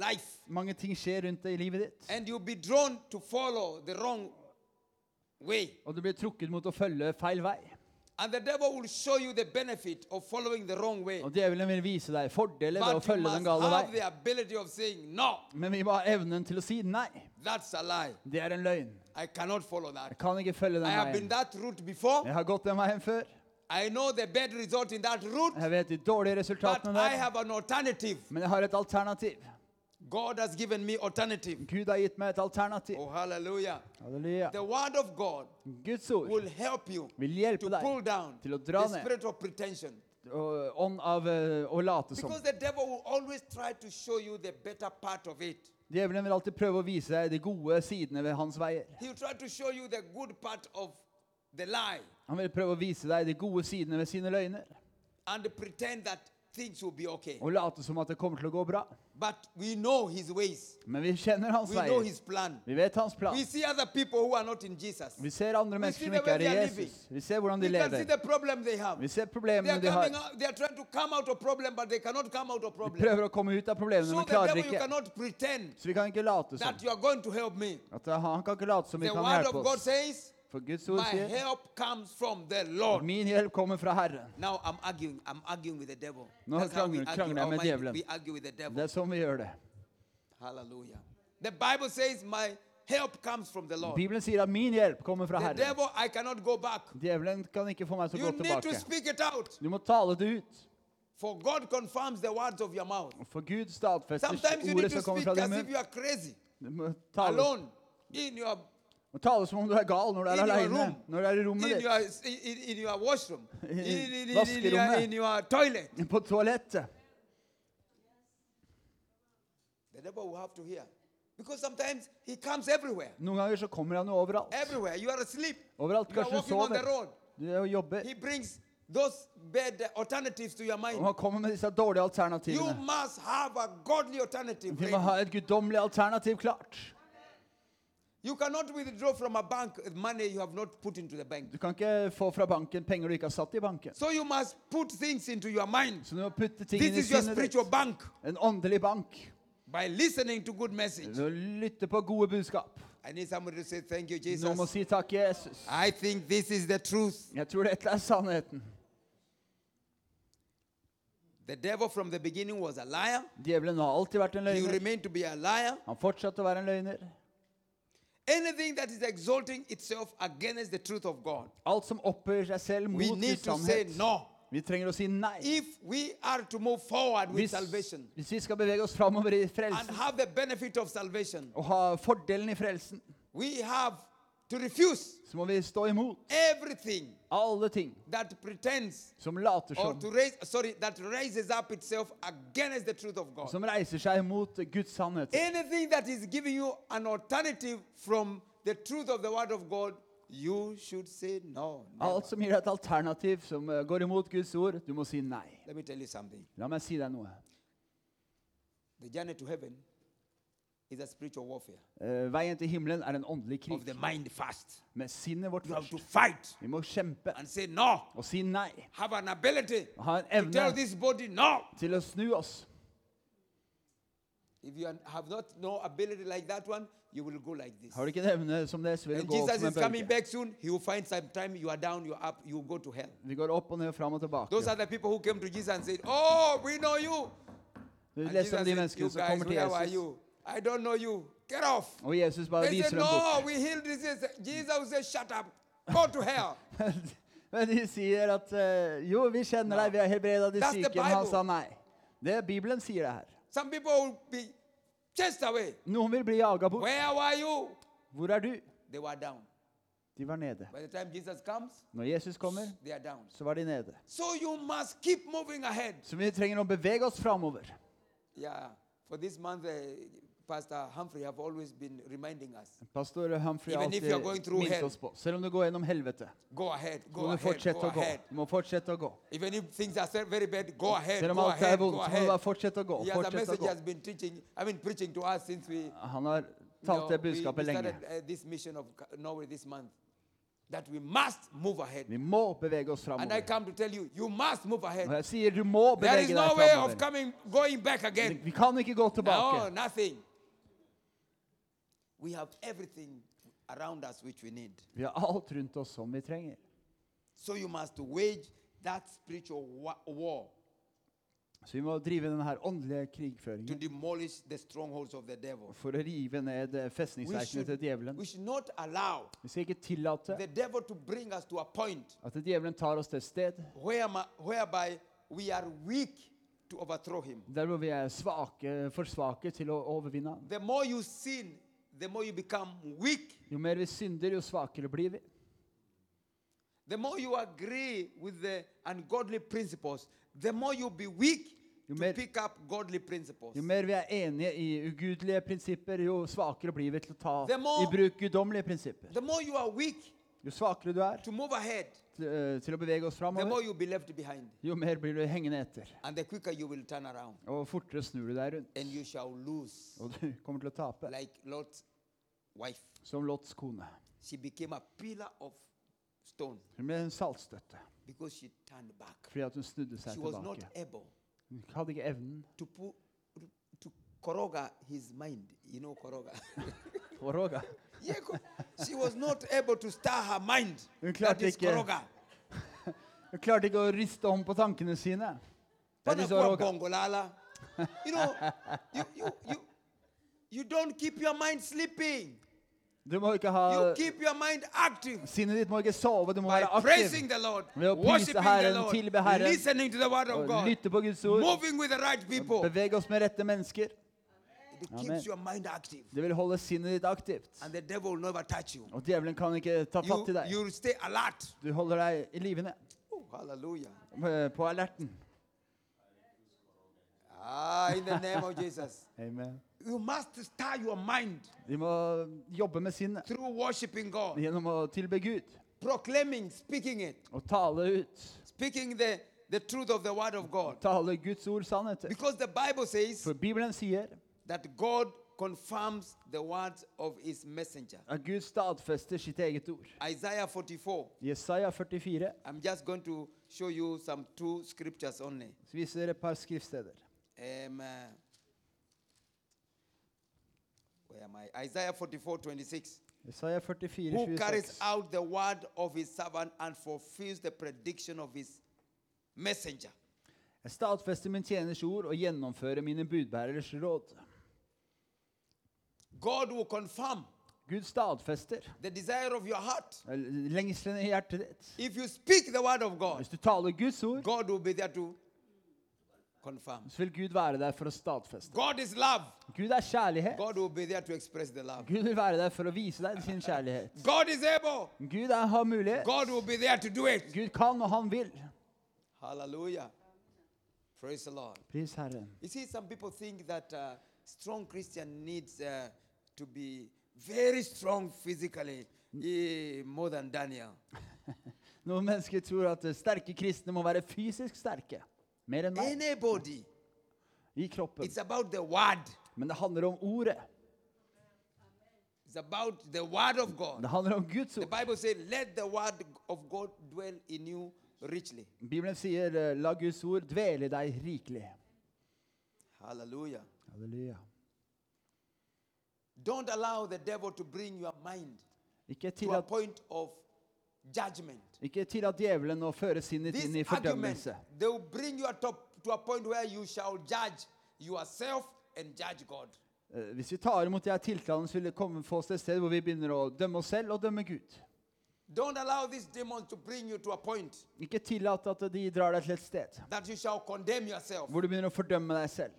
sann. Mange ting skjer rundt deg i livet ditt. and you'll be drawn to follow the wrong way. Og du blir trukket mot å følge feil vei. And the devil will show you the benefit of following the wrong way. Og djevelen vil vise deg fordeler ved å But you følge must den gale have vei. the ability of saying, No, Men vi må ha evnen til å si nei. that's a lie. Det er en løgn. I cannot follow that. Jeg kan ikke følge I den have been veien. that route before. Jeg har gått den veien før. I know the bad result in that route, Jeg vet de dårlige but resultatene I der. have an alternative. Men jeg har et alternativ. God has given me alternative. Gud har gitt meg et alternativ. Oh, hallelujah. Halleluja. The word of God Guds ord will help you vil hjelpe to pull down til å dra the spirit of pretension. ånd av eh, å late som. Because the devil will always try to show you the better part of it. Djevelen vil alltid prøve å vise deg de gode sidene ved hans veier. He will try to show you the good part of the lie Han vil prøve å vise deg de gode sidene ved sine løgner. and pretend that things will be okay. Og late som at det kommer til å gå bra. But we know his ways. Men vi kjenner hans We know veier. his plan. Vi vet hans plan. We see other people who are not in Jesus. Vi ser andre We mennesker see som the ikke way er they i are living. Jesus. Vi ser hvordan de We can see lever. the problem they have. Vi ser They are problemene de coming har. out, they are trying to come out of problem, but they cannot come out of De problem. prøver å komme ut av problemene, So men the klarer devil, you ikke. cannot pretend Så vi kan ikke late som. that you are going to help me. At uh, han kan ikke late som vi The kan word hjelpe of God oss. says, Guds ord my sier help comes from the Lord. min hjelp kommer fra Herren. Now I'm arguing. I'm arguing with the devil. Nå That's how we krangler- argue. krangler jeg med djevelen. we argue with the devil. Det er sånn vi gjør det. Hallelujah. The Bible says, my help comes from the Lord. Bibelen sier at min hjelp kommer fra The Herren. devil, I cannot go back. Djevelen kan ikke få meg til å You gå need to tilbake. speak it out. Du må tale det ut. For God confirms the words of your mouth. For Gud stadfester Sometimes you ordet need to som kommer speak fra din as if munn. you are crazy, Du må tale, alone, in your må tale som om du er gal når du er aleine. Når du er i rommet ditt. i in, in your washroom, in, in, in, in, your, Vaskerommet. in your toilet. På toalettet. The devil will have to hear. Because sometimes he comes everywhere. Noen ganger så kommer han jo overalt. Everywhere. You are asleep. Overalt. Kanskje du sover. Du er og jobber. He brings those bad alternatives to your Og han kommer med disse dårlige You alternativene. must have a godly alternative. Vi må ha et guddommelig alternativ klart. You cannot withdraw from a bank money you have not put into the bank. Du kan ikke få fra banken penger du ikke har satt i banken. So you must put things into your mind. Så du må putte ting This is your spiritual bank En åndelig bank. by listening to good message. Du lytte på gode budskap. I need somebody to say thank you, Noen må si takk, Jesus. I think this is the truth. Jeg tror dette er sannheten. The devil from the beginning was a liar. Djevelen har alltid vært en He løgner. remained to be a liar. Han fortsatte å være en løgner. Anything that is exalting itself against the truth of God, Alt som opphøyer seg selv we need to say no. Vi trenger å si nei. If we are to move forward with Hvis, salvation hvis vi skal bevege oss framover i and frelsen have the benefit of salvation, og ha fordelen i frelsen, we have to refuse så må vi stå imot everything alle ting that pretends som later or som, to raise sorry that raises up itself against the truth of God. som reiser seg mot Guds sannhet. Anything that is giving you an alternative from the truth of the word of God, you should say no. never. Alt som gir deg et alternativ som eh, går imot Guds ord, du må si nei. Let me tell you something. La meg si deg noe. The journey to heaven is a spiritual warfare Eh, veien til himmelen er en åndelig krig. of the mind first. Med sinnet vårt You have to først. fight Vi må kjempe and say no. og si nei. Have an ability Ha en to tell evne this body no. til å snu oss. If you have not no ability like that one, you will go like this. Har du ikke en evne som det, så vil And gå opp Jesus som is en coming bølge. back soon. He will find some time you are down, you are up, you will go to hell. Vi går opp og ned, fram og tilbake. Those are the people who came to Jesus and said, "Oh, we know you." Du And leser Jesus om de said, menneskene "You som guys, kommer til where are Jesus, you? I don't know you. Get off." og Jesus bare They said, viser dem "No, bort. we disease." Jesus said, "Shut up. Go to hell." Men de sier at eh, jo, vi kjenner deg, vi har helbreda de That's the syke. Men han Bible. sa nei. Det er Bibelen sier det her. Some people will be chased away. Noen vil bli jaga bort. Where were you? Hvor er du? They were down. De var nede. By the time Jesus comes, Når Jesus kommer, they are down. så var de nede. So you must keep moving ahead. Så vi trenger å bevege oss framover. Yeah. For this month, uh, Pastor Humphrey have always been reminding us: Pastor Humphrey har Even if you are going alltid through minnet hell. oss på. Selv om du går gjennom helvete, go ahead, go må du ahead, fortsette go å gå. ahead. Du må fortsette å gå. Even if things are very bad, go ahead, Selv om go alt er ahead, vondt, go så må du bare ahead. fortsette å gå. A Fortsette å gå. has been teaching. I mean, preaching to us since we, Han har talt det budskapet lenge. started uh, this mission of Norway this month. That we must move ahead. Vi må bevege oss And I framover. come to tell you, you must move Og ahead. jeg sier du må There is bevege no deg way of framover. coming, going back again. Vi kan ikke gå No, tilbake. nothing. We have everything around us which we need. Vi har alt rundt oss som vi trenger. So you must wage that spiritual wa- war Så vi må drive denne her åndelige to krigføringen demolish the strongholds of the devil. for å rive ned eh, We festningsverkene should, til djevelen. we should not allow Vi skal ikke tillate the devil to bring us to a point at djevelen tar oss til et sted where, whereby we are weak to overthrow him. der hvor vi er svake, for svake til å overvinne han. The more you sin, the more you become weak. Jo mer vi synder, jo svakere blir vi. The more you agree with the ungodly principles, the more you'll be weak You to pick up godly principles. Jo mer vi er enige i ugudelige prinsipper, jo svakere blir vi til å ta The more- i bruk guddommelige prinsipper. The more you are weak Jo svakere du er to move ahead, til, eh, å bevege oss framover, jo mer blir du hengende etter. Og fortere snur du deg rundt. Og du kommer til å tape. Som Lots kone. Hun ble en saltstøtte fordi hun snudde seg tilbake. Hun hadde ikke evnen to put to koroga his mind. You know koroga. på råga. yeah, ko- she was not able to stir her mind. Hun That klarte is ikke-. Hun klarte ikke å riste om på tankene sine. Panakuwa råga. bongolala. You know, you, you, you, you don't keep your mind sleeping. Du må ikke ha Sinnet ditt må ikke sove, du må by være aktiv. Lord, Ved å prise Herren, Lord, tilbe Herren, Og God, lytte på Guds ord. right. Bevege oss med rette mennesker. It Amen. keeps your mind active. Det vil holde sinnet ditt aktivt. And the devil will never touch you. Og djevelen kan ikke ta fatt i You, deg. you stay alert. Du holder deg i livene, Oh, hallelujah. eh, på alerten. Ah, in the name of Jesus. Amen. You must stir your mind Vi må jobbe med sinnet through worshiping God, gjennom å tilbe Gud proclaiming, speaking it, og tale ut. speaking the, the truth of the word of God. Tale Guds ord sannheter. Because the Bible says For Bibelen sier that God confirms the words of his messenger. at Gud stadfester sitt eget ord. Isaiah 44. Jesaja 44 I'm just going to show you some two scriptures only. så viser dere et par skriftsteder. Um, uh, where am I? Isaiah 44 26. Jesaja 44, Who carries out the word of his servant and fulfills the prediction of his messenger. Jeg stadfester min tjeners ord og gjennomfører mine budbærers råd. God will confirm Gud stadfester the desire of your heart. lengselen i hjertet ditt. If you speak the word of God, Hvis du taler Guds ord, God will be there to confirm. så vil Gud være der for å stadfeste. God is love. Gud er kjærlighet. God will be there to express the love. Gud vil være der for å vise deg sin kjærlighet. God is able. Gud er, har mulighet. God will be there to do it. Gud kan, og han vil. Hallelujah. Praise the Lord. Pris Herren. You see, some people think that uh, strong Christian needs uh, to be very strong physically, more than Daniel. Noen mennesker tror at eh, sterke kristne må være fysisk sterke. Mer enn meg Anybody. i kroppen. It's about the word. Men det handler om ordet. It's about the word of God. Det handler om Guds The ord. Bible says, "Let the word of God dwell in you richly." Bibelen sier eh, 'la Guds ord dvele i deg rikelig'. Halleluja. Halleluja. Don't allow the devil to bring your mind Ikke to a tillat, point of judgment. ikke tillat djevelen å føre sinnet This inn i argument, fordømmelse. they will bring you to a point where you shall judge yourself and judge God. Eh, Hvis vi tar imot de her tiltalene, så vil det komme få oss til et sted hvor vi begynner å dømme oss selv og dømme Gud. Don't allow these demons to bring you to a point Ikke tillat at de drar deg til et sted that you shall condemn yourself. hvor du begynner å fordømme deg selv.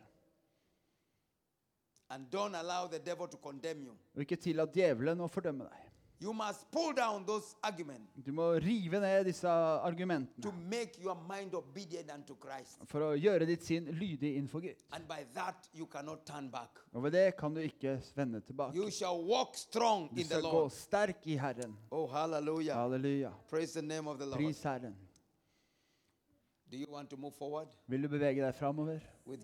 And don't allow the devil to condemn you. Og ikke tillat djevelen å fordømme deg. You must pull down those arguments Du må rive ned disse to argumentene make your mind obedient unto Christ. for å gjøre ditt sinn lydig innenfor Gud. And by that, you cannot turn back. Og ved det kan du ikke vende tilbake. You shall walk strong Du in the skal gå Lord. sterk i Herren. Oh, hallelujah. Halleluja. Praise the name of the Lord. Pris Herren. Do you want to move forward Vil du bevege deg framover with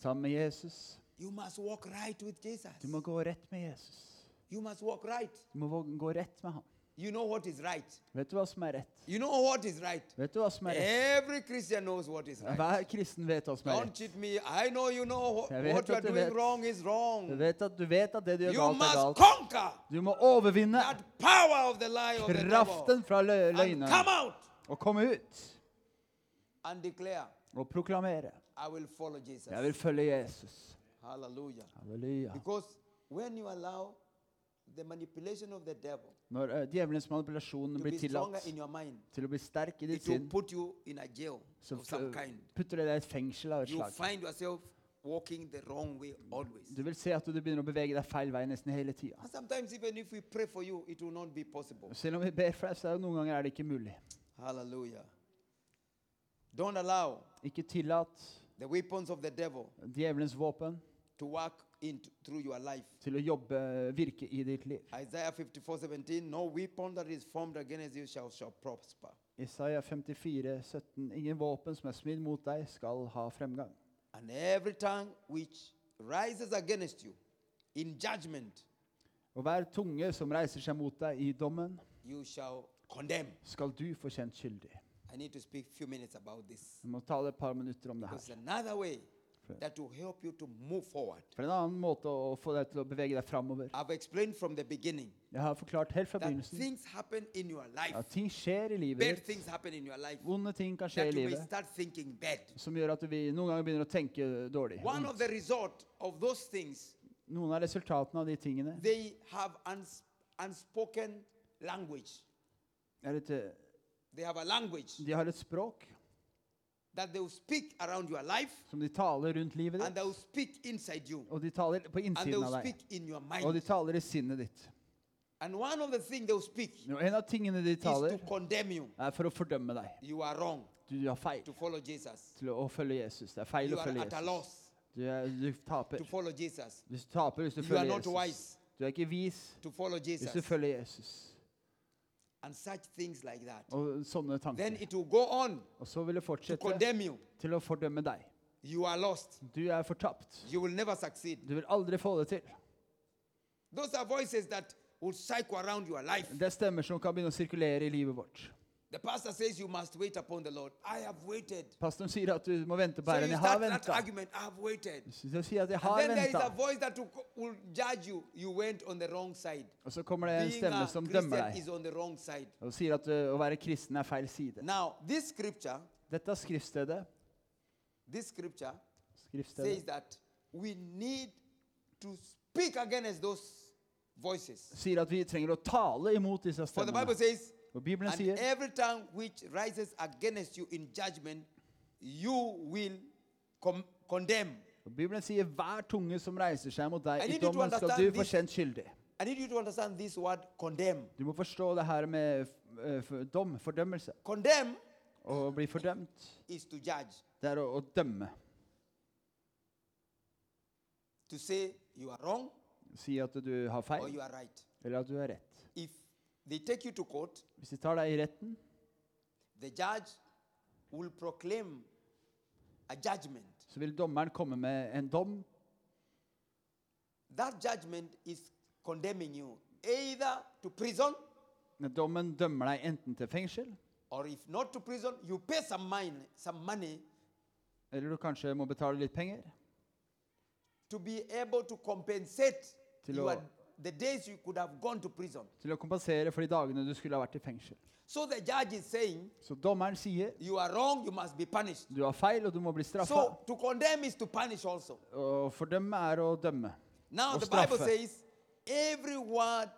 sammen med Jesus? You must walk right with Jesus. Du må gå rett med Jesus. You must walk right. Du må våge- gå rett med ham. You know what is right. Vet du hva som er rett? You know what is right. Vet du hva som er rett? Every Christian knows what is right. Hver kristen vet hva som er Don't rett. cheat me. I know you know wh- Jeg vet what you are at du doing vet. wrong is Du wrong. vet at, du vet at det du gjør You galt, er must galt. conquer Du må overvinne that power of the lie of the devil kraften fra lø- and løgnene come out og komme ut and declare, og proklamere. I will follow Jesus. Jeg vil følge Jesus. Hallelujah. Halleluja. Because when you allow the manipulation of the devil Når eh, djevelens manipulasjon to blir be stronger tillatt in your mind, til å bli sterk i ditt it will sinn, put you in a jail så of some f- kind. putter det deg i et fengsel av et You slag. find yourself walking the wrong way always. Du vil se at du begynner å bevege deg feil vei nesten hele tida. And sometimes even if we pray for you, it will not be possible. Selv om vi ber for deg, så er det noen ganger er det ikke mulig. Hallelujah. Don't allow Ikke tillat the weapons of the devil djevelens våpen to work in through your life. til å jobbe, virke i ditt liv. Isaiah 54 17, no weapon that is formed against you shall, shall prosper. Isaiah 54, 17. Ingen våpen som er smidd mot deg, skal ha fremgang. And every tongue which rises against you in judgment, Og hver tunge som reiser seg mot deg i dommen, you shall condemn. skal du få kjent skyldig. I need to speak few minutes about this. Jeg må tale et par minutter om det her. another way that will help you to move forward. For en annen måte å få deg til å bevege deg framover. I've explained from the beginning Jeg har forklart helt fra that begynnelsen things happen in your life. at ting skjer i livet ditt. things happen in your life. Vonde ting kan skje i you livet start thinking bad. som gjør at vi noen ganger begynner å tenke dårlig. One of the result of those things, Noen av resultatene av de tingene they have uns- unspoken language. er et, eh, They have a language De har et språk that they will speak around your life som de taler rundt livet and they will speak inside you Og de taler på and they innsiden will av deg. speak in your Og de mind. taler i sinnet ditt. And one of the things they will speak Og en av tingene de is taler, to condemn you. er for å fordømme deg. You are wrong Du har feil to follow Jesus. til å, følge Jesus. Det er feil You å are følge at a Jesus. loss Du, er, du taper. to follow Jesus. Du taper hvis du You are følger not Jesus. wise Du er ikke vis to follow hvis du Jesus. følger Jesus. And such things like that. Og sånne Then tanker. it will go on Og så vil det to fortsette condemn you. til å fordømme deg. You are lost. Du er fortapt. You will never succeed. Du vil aldri få det til. Those are voices that will cycle around your life. Det er stemmer som kan begynne å sirkulere i livet vårt. The pastor says you must wait upon the Lord. I have waited. Pastoren sier at du må vente på So Herren. you Jeg har that argument. I have waited. Så sier at jeg And har then there is a voice that will, judge you. You went on the wrong side. Og så kommer det en stemme som dømmer deg is on the wrong side. og sier at å være kristen er feil side. Now, this scripture, Dette skriftstedet. this scripture says that we need to speak against those voices. sier at vi trenger å tale imot disse For the Bible says, Og Bibelen and sier every tongue which rises against you in judgment, you will condemn. Og Bibelen sier hver tunge som reiser seg mot deg I dommen, skal du få kjent skyldig. I need you to understand this word condemn. Du må forstå det her med eh, dom, fordømmelse. Condemn Å bli fordømt, is to judge, det er å, å dømme. to say you are wrong Si at du har or feil, you are right. eller at du har rett. If they take you to court, Hvis de tar deg i retten, the judge will proclaim a judgment. så vil dommeren komme med en dom. That judgment is condemning you either to prison Men Dommen dømmer deg enten til fengsel, or if not to prison, you pay some mine, some money eller du kanskje må betale litt penger. to be able to compensate Til your, the days you could have gone to prison. til å kompensere for de dagene du skulle ha vært i fengsel. So the judge is saying, Så dommeren sier you are wrong, you must be punished. du har feil, og du må bli straffa. So to condemn is to punish also. Å fordømme er å dømme. Now Og the Bible straffe. says, every word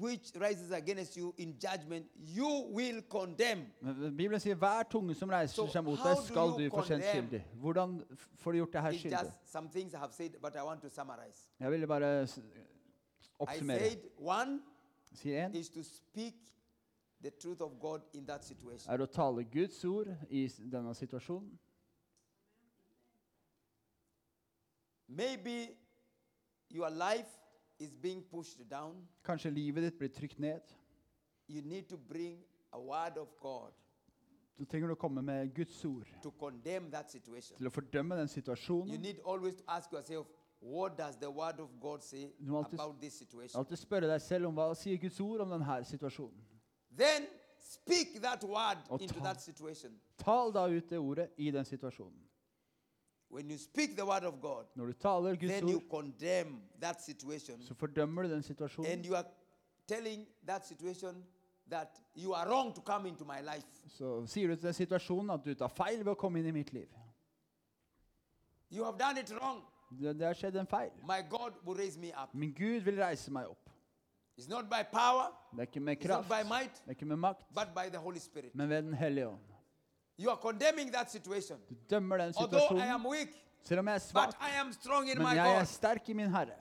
which rises against you in judgment, you will condemn. Men Bibelen sier hver tunge som reiser So seg mot how deg, do skal you du få kjent condemn? skyldig. Hvordan f- får du gjort det her It's skyldig? just some things I have said, but I want to summarize. Jeg ville bare s- I said one Sier én is to speak the truth of God in that situation. er å tale Guds ord i s- denne situasjonen. Maybe your life is being pushed down. Kanskje livet ditt blir trykt ned. You need to bring a word of God Så trenger du å komme med Guds ord to condemn that situation. til å fordømme den You situasjonen. need always to ask yourself, what does the word of God say Du må alltid- about this situation? Alltid spørre deg selv om hva sier Guds ord om denne situasjonen. Then speak that word Og into ta- that situation. Tal da ut det ordet i den situasjonen. When you speak the word of God, Når du taler Guds then you ord, condemn that situation så fordømmer du den and situasjonen. you are telling that situation that you are wrong to come into my life. Så sier du til den situasjonen at du tar feil ved å komme inn i mitt liv. You have done it wrong. Det, det har skjedd en feil. My God will raise me up. Men Gud vil reise meg opp. It's not by power, Det er ikke med it's not kraft, by det er ikke med makt, but by the Holy Spirit. men ved Den hellige ånd. You are condemning that situation. Du dømmer den Although I am situasjonen, weak, selv om jeg er but svak. I am strong in Men jeg er God. sterk i min Herre.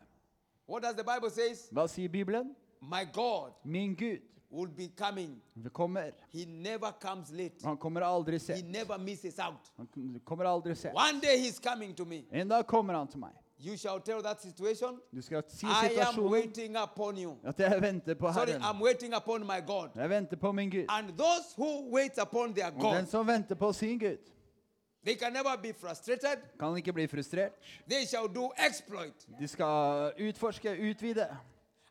What does the Bible says? Hva sier Bibelen? My God Min Gud will be coming. vi kommer. He never comes late. Han kommer aldri He sent. never misses out. Han kommer aldri sent. One day he's coming to me. En dag kommer han til meg. You shall tell that situation, Du skal si I am waiting upon you. at jeg venter på Sorry, Herren. I'm waiting upon my God. Jeg venter på min Gud. And those who wait upon their Og den God, som venter på sin Gud, they can never be frustrated. kan ikke bli frustrert. They shall do exploit. De skal utforske, utvide.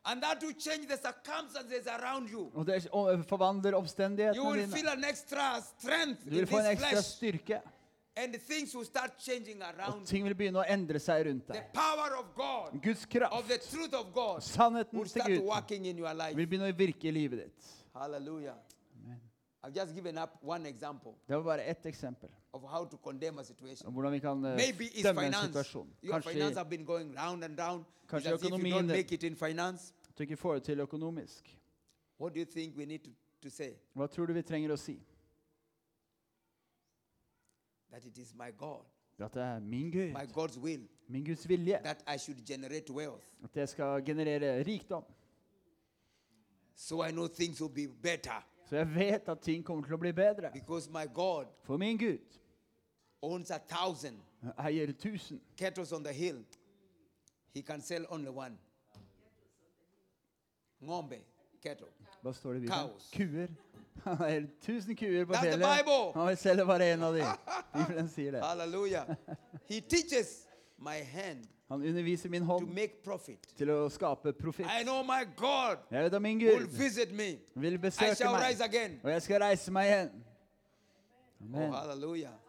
And that will change the circumstances around you. Og det er- forvandler You will dine. feel an extra strength Du in vil få en this ekstra flesh. styrke. And things will start changing Og around. ting vil begynne å endre seg rundt The deg. power of God, Guds of the truth of God, sannheten will til start Gud, working in your life. vil begynne å virke i livet ditt. Hallelujah. I've just given up one example Det var bare ett eksempel hvordan vi kan eh, dømme en situasjon. Kanskje økonomien du ikke får det til økonomisk. Hva tror du vi trenger å si? That it is my God, At det er min Gud, will, min Guds vilje, at jeg skal generere rikdom. So I know things will be better. Så jeg vet at ting kommer til å bli bedre. For min Gud owns a thousand eier tusen. cattle on the hill. He can sell only one. Ngombe, cattle. Hva står det i Bibelen? Kaos. Kuer. Han eier tusen kuer på That's the. Bible. Han vil selge bare en av de. Bibelen sier det. Hallelujah. he teaches my hand Han underviser min hånd til å skape profitt. Jeg vet at min Gud vil besøke meg, og jeg skal reise meg igjen. Oh, Amen.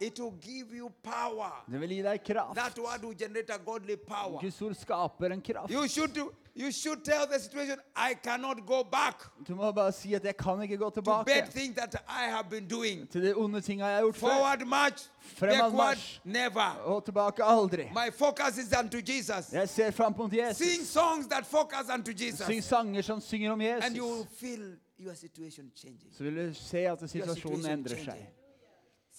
It will give you power. Det vil gi deg kraft. That word will generate a godly power. Guds ord skaper en kraft. You should do, you should tell the situation, I cannot go back Du må bare si at jeg kan ikke gå to tilbake bad things that I have been doing. til de onde tinga jeg har gjort før. Forward march, Fremad march. never. Og tilbake aldri. My focus is unto Jesus. Jeg ser fram mot Sing songs that focus unto Jesus. Syng sanger som synger om And you will feel your situation changing. Så vil du se at situasjonen situation endrer seg.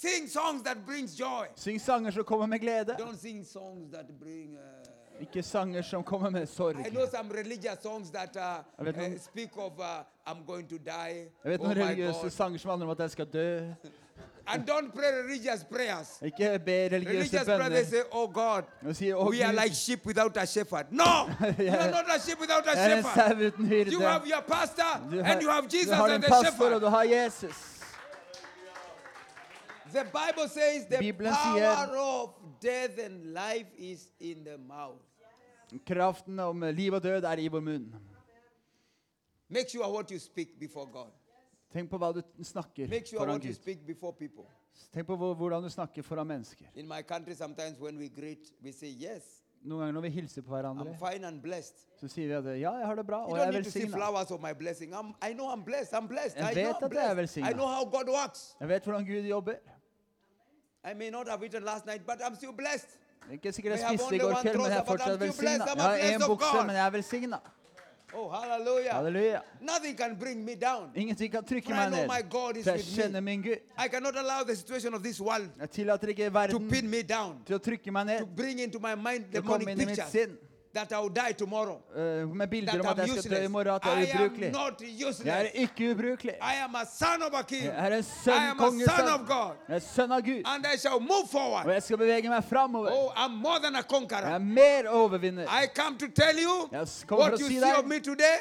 Sing songs that brings joy. Syng sanger som kommer med glede. Don't sing songs that bring. Uh, Ikke sanger som kommer med sorg. I know some religious songs that uh, Jeg vet uh, noen- speak of uh, I'm going to die. Jeg vet oh noen religiøse sanger som handler om at jeg skal dø. And don't pray religious prayers. Ikke be religiøse Religious prayers, they bønner. say, Oh God, Og si, å we are Gud, like sheep without a shepherd. No! you are not a sheep without a jeg er en shepherd. sau uten hyrde. You have your pastor Du and you have Jesus du har as en the pastor, og shepherd. du har Jesus. The Bible says the Bibelen power sier- of death and life is in the mouth. Kraften om liv og død er i vår munn. Make sure what you speak before God. Tenk på hva du snakker Make sure foran what you Gud. speak before people. Tenk på hvor- hvordan du snakker foran mennesker. In my country, sometimes when we greet, we say, Yes, Noen ganger når vi hilser på I'm hverandre, fine and blessed. så sier vi at ja, jeg har det bra, You og jeg don't er need to see velsigna. flowers of my blessing. I'm, I know I'm blessed. I'm blessed. Jeg I vet I'm at jeg er blessed. I velsignet. know how God works. Jeg vet hvordan Gud jobber. I may not have eaten last night, but I'm still blessed. Er ikke sikkert jeg have spiste i only går one kveld, men jeg er but fortsatt I'm still blessed. velsigna. I'm Jeg a har blessed én of bukse, God. men jeg er velsigna. Oh, hallelujah. Halleluja. Nothing can bring me down. Ingenting kan trykke I meg know ned. my God is jeg with me. kjenner min Gud. I cannot allow the situation of this world Jeg tillater ikke to pin me down, til å trykke meg to bring into my mind til å komme inn i mitt pictures sinn that I will die tomorrow, Uh, med bilder om at jeg skal dø i morgen, at jeg er ubrukelig. Jeg er ikke ubrukelig. I am a son of a king. Jeg er en sønn, kongens son kongesønn. Jeg er sønn av Gud. And I shall move Og jeg skal bevege meg framover. Oh, I'm more than a Jeg er mer overvinner. I come to tell you Jeg kommer for what å you si see of deg me today.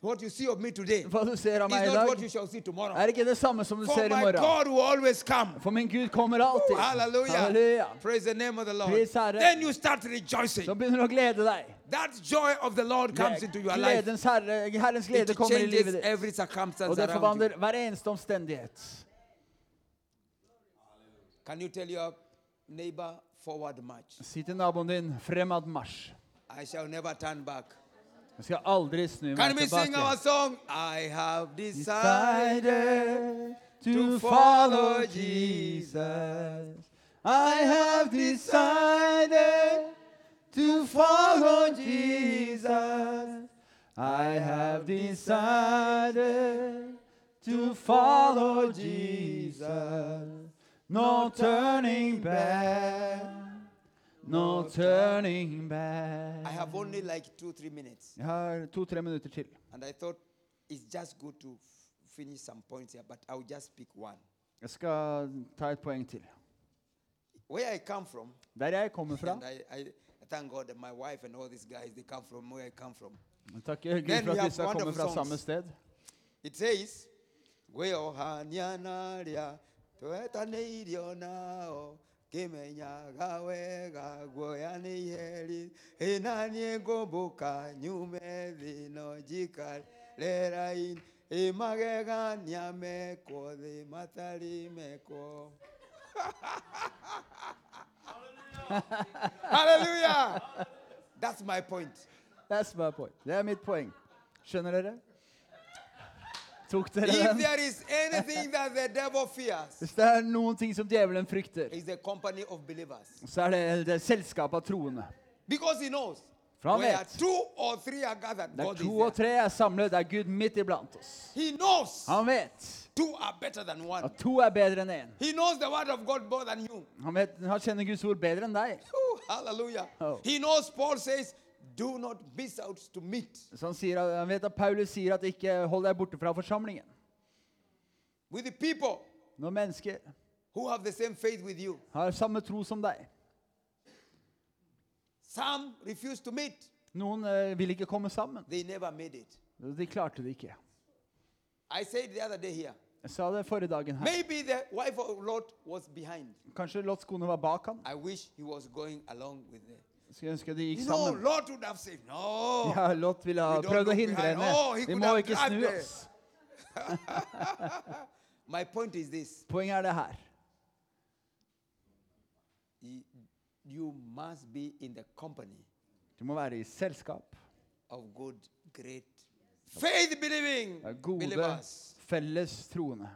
What you see of me today hva du ser av is meg i not what you shall see tomorrow. er ikke det samme som du For ser i my morgen. God will always come. For min Gud kommer alltid. Hallelujah. Halleluja. Praise the name of the Lord. Pris. Then you start rejoicing. Så begynner du å glede deg. That joy of the Lord comes into your life. Gledens herre, Herrens glede It kommer i changes livet ditt. every circumstance Og det around forvandler you. hver eneste omstendighet. Can you tell your neighbor forward march? Si til naboen din 'fremad marsj'. I shall never turn back. Jeg skal aldri snu Can meg we sing our song? I have decided. To follow Jesus. I have decided to follow Jesus. I have decided to follow Jesus. No turning back. No turning back. I have only like two, three minutes. Jeg har to-tre minutter til. And I thought it's just good to f- finish some points here, but I'll just pick one. Jeg skal ta et poeng til. Where I come from, Der jeg kommer fra, and I, I, I thank God that my wife and all these guys, they come from where I come from. Jeg takker Gud Then for we at have disse kommer wonderful fra samme songs. sted. It says, Weohanyanaria, Toetaneirio nao, Kimenyaga wega, Goyani heri, Enani gobuka, Nyume vino jikal, Lerain, Imagega nyameko, the matari meko. Hallelujah! That's my point. That's my point. Det er mitt poeng. Skjønner dere? Tok dere If den? there is anything that the devil fears, Hvis det er noen ting som djevelen frykter, it's the company of believers. så er det det selskapet av troende. Because he knows For han where vet. two or three are gathered, Der God is to og there. tre er samlet, er Gud midt iblant oss. He knows Han vet two are better than one. at to er bedre enn én. He knows the word of God more than you. Han, vet, han kjenner Guds ord bedre enn deg. Whew, hallelujah. Oh. He knows, Paul says, Så han, sier, han vet at Paulus sier at ikke hold deg borte fra forsamlingen. Når mennesker har samme tro som deg. Noen eh, vil ikke komme sammen. De klarte det ikke. Jeg sa det forrige dagen her. Kanskje Lots kone var bak ham. Skulle ønske de gikk You know. Lot would have said, no. Ja, Lot ville ha prøvd å hindre henne. Oh, he Vi må ikke snu oss. My point is this Poenget er det her. You must be in the company Du må være i selskap of good, great, faith believing av gode, believers. felles troende.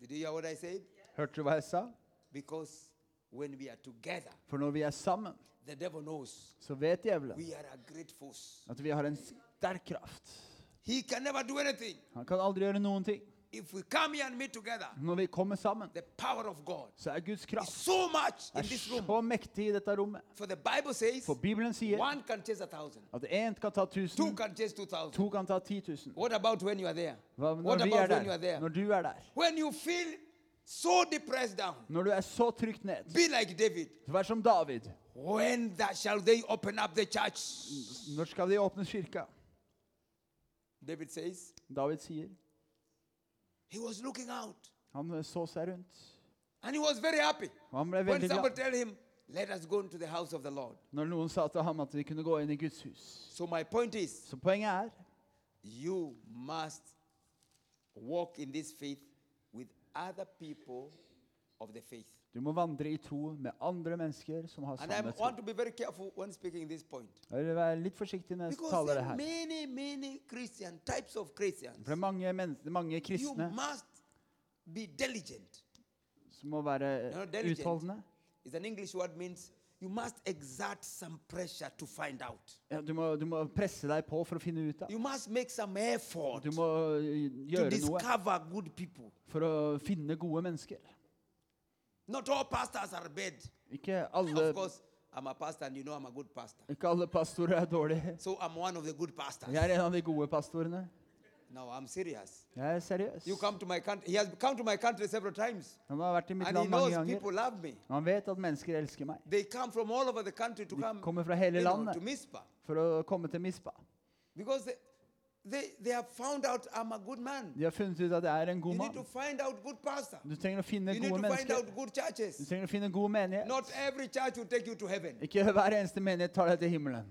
Did you hear what I said? Hørte du hva jeg sa? Because when we are together, For når vi er sammen, the devil knows så vet djevelen we are a great force. at vi har en sterk kraft. He can never do anything. Han kan aldri gjøre noen ting. if we come here and meet together, Når vi kommer sammen, the power of God så er Guds is kraft so much er this room. så mektig i dette rommet. For the Bible says For Bibelen sier one can chase a thousand, at én kan ta two 1000, can chase two thousand. to kan ta 10 000. What about when you are there? Hva What når vi er when you are der? there? Når du er der? When you feel so depressed down, Når du er så trygt ned, be like David. så vær som David. When that shall they open up the church? Når skal de åpne kirka? David says David sier he was looking out han så seg rundt. and he was very happy. Og han ble When veldig somebody glad tell him, "Let us go into the house of the Lord." når noen sa til ham at vi kunne gå inn i Guds hus. So my point is, Så poenget er you must walk in this faith other people of the faith. du må vandre i tro med andre mennesker som har And I samme want tro. to be very careful when speaking this point. Jeg vil være litt forsiktig når jeg Because taler there det are her. many, many Christian types of Christians. For det er mange, men mange You kristne must be diligent. som må være know, diligent utholdende. is an English word means you must exert some pressure to find out. Ja, du, må, du må presse deg på for å finne ut av. You must make some effort Du må eh, to gjøre noe discover good people. for å finne gode mennesker. Not all pastors are bad. Ikke Of alle, course, I'm a pastor and you know I'm a good pastor. ikke alle pastorer er dårlige. So I'm one of the good pastors. Jeg er en av de gode pastorene. No, I'm serious. Jeg er seriøs. You come to my country. He has come to my country several times. Han har vært i mitt And he land mange knows ganger. love me. Han vet at mennesker elsker meg. They come from all over the country to De come kommer fra hele you know, landet. to Mizpah. For å komme til Mispa. Because they, they, they have found out I'm a good man. De har funnet ut at jeg er en You god need to mann. find out good pastor. Du trenger å finne You need gode find mennesker. out good Du churches. trenger å finne god menighet. Not every church will take you to heaven. Ikke hver eneste menighet tar deg til himmelen.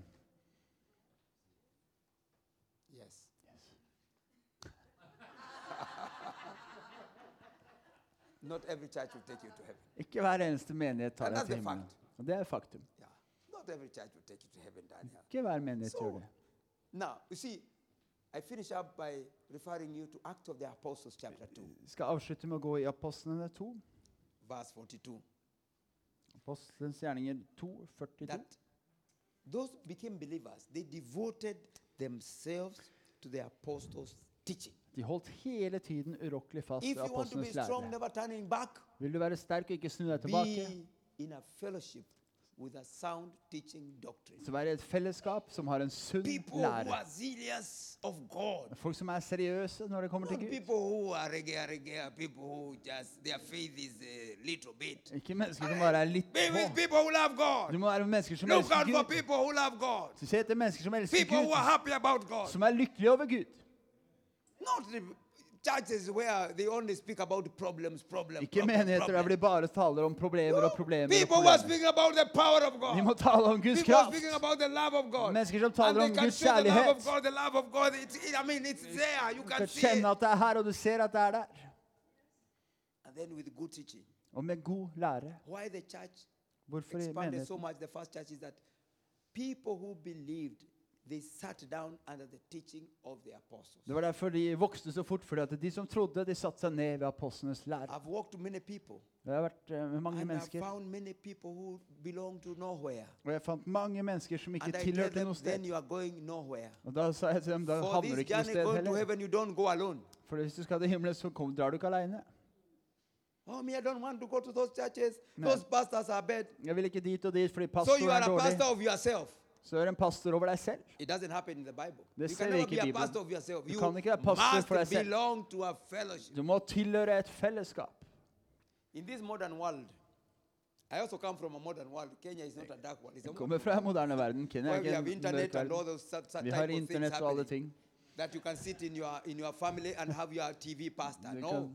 Not every church will take you to heaven. Ikke hver eneste menighet tar And deg that's til the himmelen. fact. Og det er faktum. Yeah. Not every church will take you to heaven, Daniel. Ikke hver menighet So- det. Now, you see, I finish up by referring you to Acts of the Apostles, chapter 2, Vi skal avslutte med å gå i Apostlene 2. verse 42. Apostelens gjerninger 2, 42. That those became believers, they devoted themselves to the apostles' teaching. De holdt hele tiden urokkelig fast If ved you want to be apostlenes strong, lære. never turning back, Vil du være sterk og ikke snu deg tilbake, be in a fellowship with a sound teaching doctrine. så vær i et fellesskap som har en sunn People who lære. are zealous of God. Folk som er seriøse når det kommer Not til Gud. people who are reggae, reggae, people who just, their faith is a little bit. Ikke mennesker som bare er litt Be with på. people who love Du God. må være mennesker som Look elsker out for Gud. people who love God. Så Se etter mennesker som elsker People who are Gud, happy about God. som er lykkelige over Gud. Not the churches where they only speak about problems, problems, Ikke problems, menigheter der problems. de bare taler om problemer og problemer. og People were problemer. speaking about the power of God. De må tale om Guds People kraft. speaking about the love of God. Mennesker som And taler they om can Guds see the love of. God. The love of God. It's, I mean, it's there. You Du can see kjenne it. at det er her, og du ser at det er der. And then with good teaching. Og med god lære. Why the church Hvorfor i expanded so much, the first church, is that people who believed, Det var derfor de vokste så fort, fordi at de som trodde, de satte seg ned ved apostlenes many people, har vært eh, med mange mennesker, og jeg fant mange mennesker som ikke tilhørte noe sted. Og da sa jeg til dem, da havner du ikke noe sted heller. For hvis du skal til himmelen, så drar du ikke alene. Oh, me, I don't want to go to those churches. Those pastors are bad. Jeg vil ikke dit og dit, fordi So you pastoren are er a dårlig. pastor of yourself. Så er du en pastor over deg selv. Det never ikke i Bibelen. Du kan ikke være pastor for deg selv. Du må tilhøre et fellesskap. In this modern world, I also come from a modern world. Kenya is not a dark world. It's a Jeg kommer fra en moderne verden. Kenya er ikke en mørk verden. Vi har internett og alle ting. That you can sit in your in your family and have your TV pastor. No,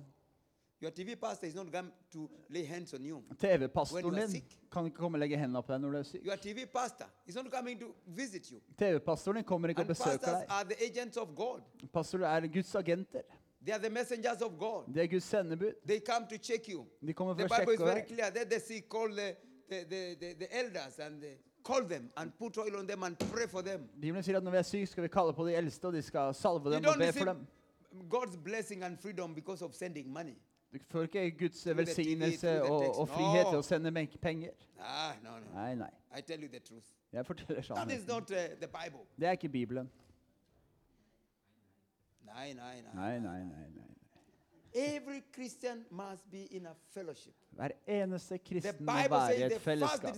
your TV pastor is not going to lay hands on you. When TV-pastoren you are din sick. kan ikke komme og legge hendene på deg når du er syk. Your TV pastor is not coming to visit you. TV-pastoren din kommer ikke og And besøker pastors deg. are the agents of God. Pastorer er Guds agenter. They are the messengers of God. Det er Guds sendebud. They come to check you. De kommer The for å Bible is sjekke very deg. clear. Then they see, call the, the, the, the, the elders and they call them and put oil on them and pray for them. Bibelen sier at når vi er syke, skal vi kalle på de eldste, og de skal salve You dem og don't be for dem. God's blessing and freedom because of sending money. Du får ikke Guds velsignelse og, og frihet til å sende penger. Nei, nei. Jeg forteller sannheten. Bible. Det er ikke Bibelen. Nei, nei, nei. nei. Hver eneste kristen må være i et fellesskap.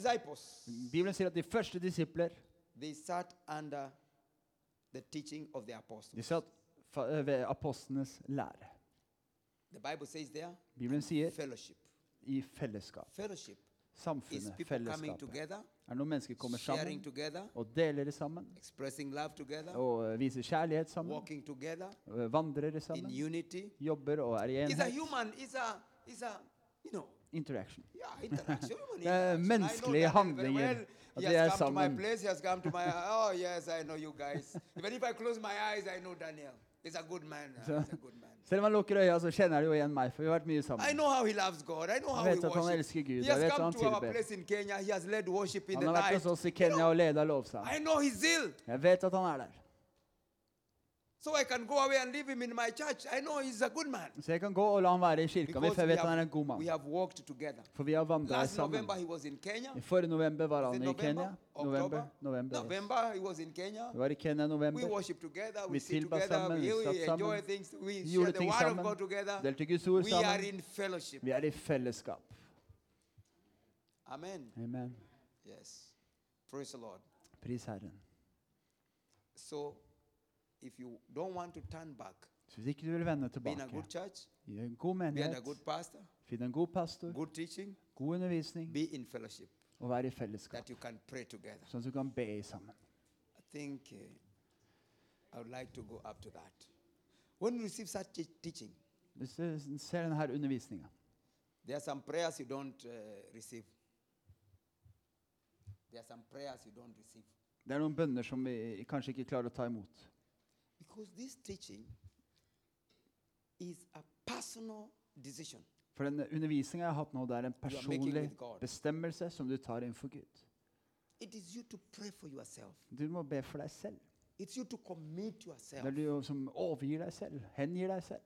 Bibelen sier at de første disipler they sat under the teaching of the de satt fa- eh, ved apostlenes lære. The Bible says there, Bibelen sier fellowship. i fellesskap. Fellowship Samfunnet, fellesskapet. together, Er når mennesker kommer sammen together, og deler det sammen, together, og eh, viser kjærlighet sammen, together eh, vandrer det sammen, unity. jobber og er i It's a enhet. human, it's a, it's a, you know, Interaction. yeah, interaction. human er interaction. Menneskelige handlinger, at He er sammen. place. My. Oh yes, I know you guys. Even if I close my eyes, I know Daniel. He's a good man. He's a good man. Selv om han lukker øya, så kjenner han jo igjen meg, for vi har vært mye I sammen. know how he loves God. I know how Jeg he vet at han elsker Gud. He Jeg has vet at come han to our place in Kenya. He has led worship in Han the har vært night. hos oss i Kenya og leda lovsang. I know his zeal. Jeg vet at han er der. So I can go away and leave him in my church. I know he's a good man. Så jeg kan gå og la han være i kirka mi, for jeg vet han er en god we mann. have walked together. For vi har vandra Last sammen. November he was in Kenya. I forrige november var han i Kenya. November? November. November. November he was in Kenya. Vi var i Kenya i We worship together. We Vi sit tilba together. sammen, We, we enjoy things. We Vi share gjorde the ting sammen. Delte Guds ord We are in fellowship. Vi er i fellesskap. Amen. Amen. Yes. Praise the Lord. Pris Herren. So, if you don't want to turn back, Så hvis ikke du vil vende be in a tilbake good church, i en god be under a menighet, good pastor, finn en god pastor, good teaching, god undervisning be in fellowship, og være i fellesskap, that you can pray together. sånn at du kan be sammen. I think uh, I would like to go up to that. When you receive such te- teaching, Hvis du ser denne undervisninga, there are some prayers you don't uh, receive. There are some prayers you don't receive. det er noen bønner som vi kanskje ikke klarer å ta imot. Because this teaching is a personal decision. For den undervisninga jeg har hatt nå, det er en You are making personlig with God. bestemmelse som du tar innenfor Gud. It is you to pray for yourself. Du må be for deg selv. It's you to commit Det yourself. er du som overgir deg selv, hengir deg selv.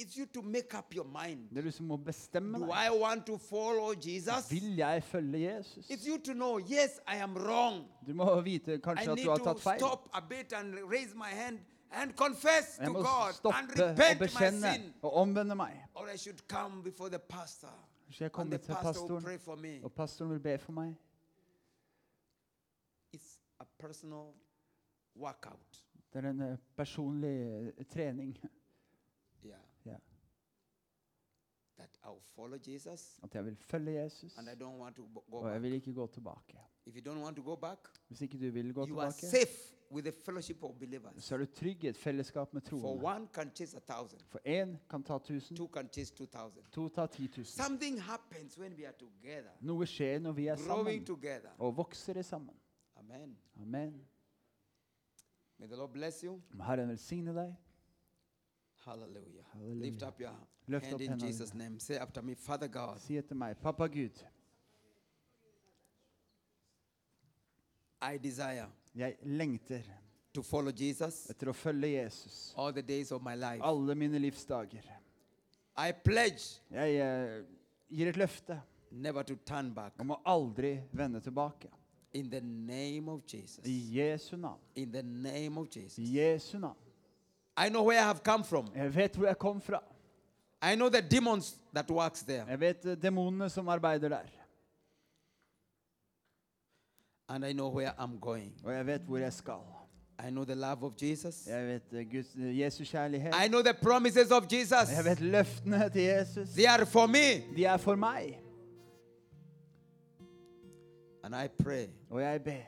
It's you to make up your mind. Det er du som må bestemme Do deg. I want to follow Jesus? Vil jeg følge Jesus? It's you to know, yes, I am wrong. Du må vite I kanskje at need du har to tatt feil. stop a bit and raise my hand Jeg må stoppe og bekjenne og omvende meg. Så jeg kommer til pastoren, og pastoren vil be for meg. Det er en eh, personlig eh, trening. Yeah. At jeg vil følge Jesus, og jeg vil ikke gå tilbake. If you don't want to go back, Hvis ikke du vil gå you are tilbake, safe with the fellowship of believers. så er du trygg i et fellesskap med For troende. one can chase a thousand, For én kan ta 1000, two can chase two thousand. to tar 10 000. Something happens when we are together, Noe skjer når vi er growing sammen together. og vokser i sammen. Amen. Amen. May the Lord bless you. Må Herren velsigne deg. Hallelujah. Hallelujah. Lift up your Lift hand up in Jesus' name. Say after me, Father God, Si etter meg, pappa Gud, I desire jeg lengter to follow Jesus etter å følge Jesus all the days of my life. alle mine livsdager. I pledge Jeg eh, gir et løfte never to turn back. om å aldri vende tilbake. In the name of Jesus. I Jesu navn. In the name of Jesus. I Jesu navn. I know where I have come from. Jeg vet hvor jeg kom fra. I know the demons that works there. Jeg vet eh, demonene som arbeider der. And I know where I'm going. Og jeg vet hvor jeg skal. I know the love of Jesus. Jeg vet eh, Guds, eh, Jesu kjærlighet. I know the promises of Jesus. Jeg vet løftene til Jesus. They are for me. De er for meg. And I pray Og jeg ber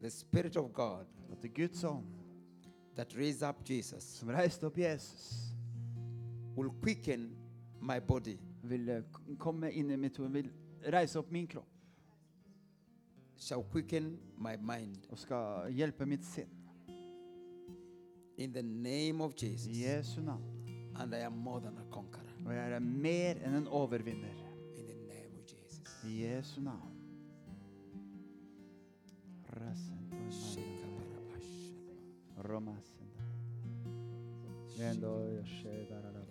the Spirit of God at Guds ånd that raised up Jesus som reiste opp Jesus, will quicken my body, vil eh, k- komme inn i mitt hode, vil reise opp min kropp shall quicken my mind. og skal hjelpe mitt sinn. In the name of I Jesus. Jesu navn. And I am more than a conqueror. Og jeg er mer enn en overvinner. In the name of Jesus. I Jesu navn.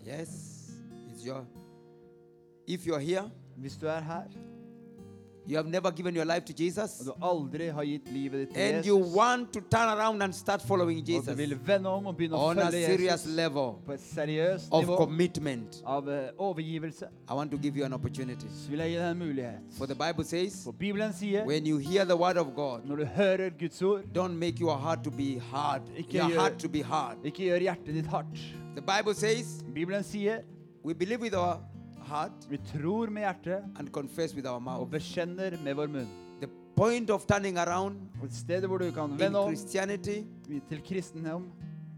Yes, it's your. If you're here, Hvis du er her, you have never given your life to og Jesus, du aldri har gitt livet ditt til and you Jesus, want to turn around and start following og du Jesus vil vende om og begynne å on a følge serious Jesus level på et seriøst of nivå commitment, av eh, overgivelse, I want to give you an opportunity. så vil jeg gi deg en mulighet. For the Bible says, For Bibelen sier, when you hear the word of God, når du hører Guds ord, don't make your heart to be hard. Ikke Your gjør- heart to be hard. ikke gjør hjertet ditt hardt. The Bible says, Bibelen sier, we believe with our heart vi tror med hjertet and confess with our og bekjenner med vår munn. The point of turning around Og et sted hvor du kan in vende om Christianity til kristendom,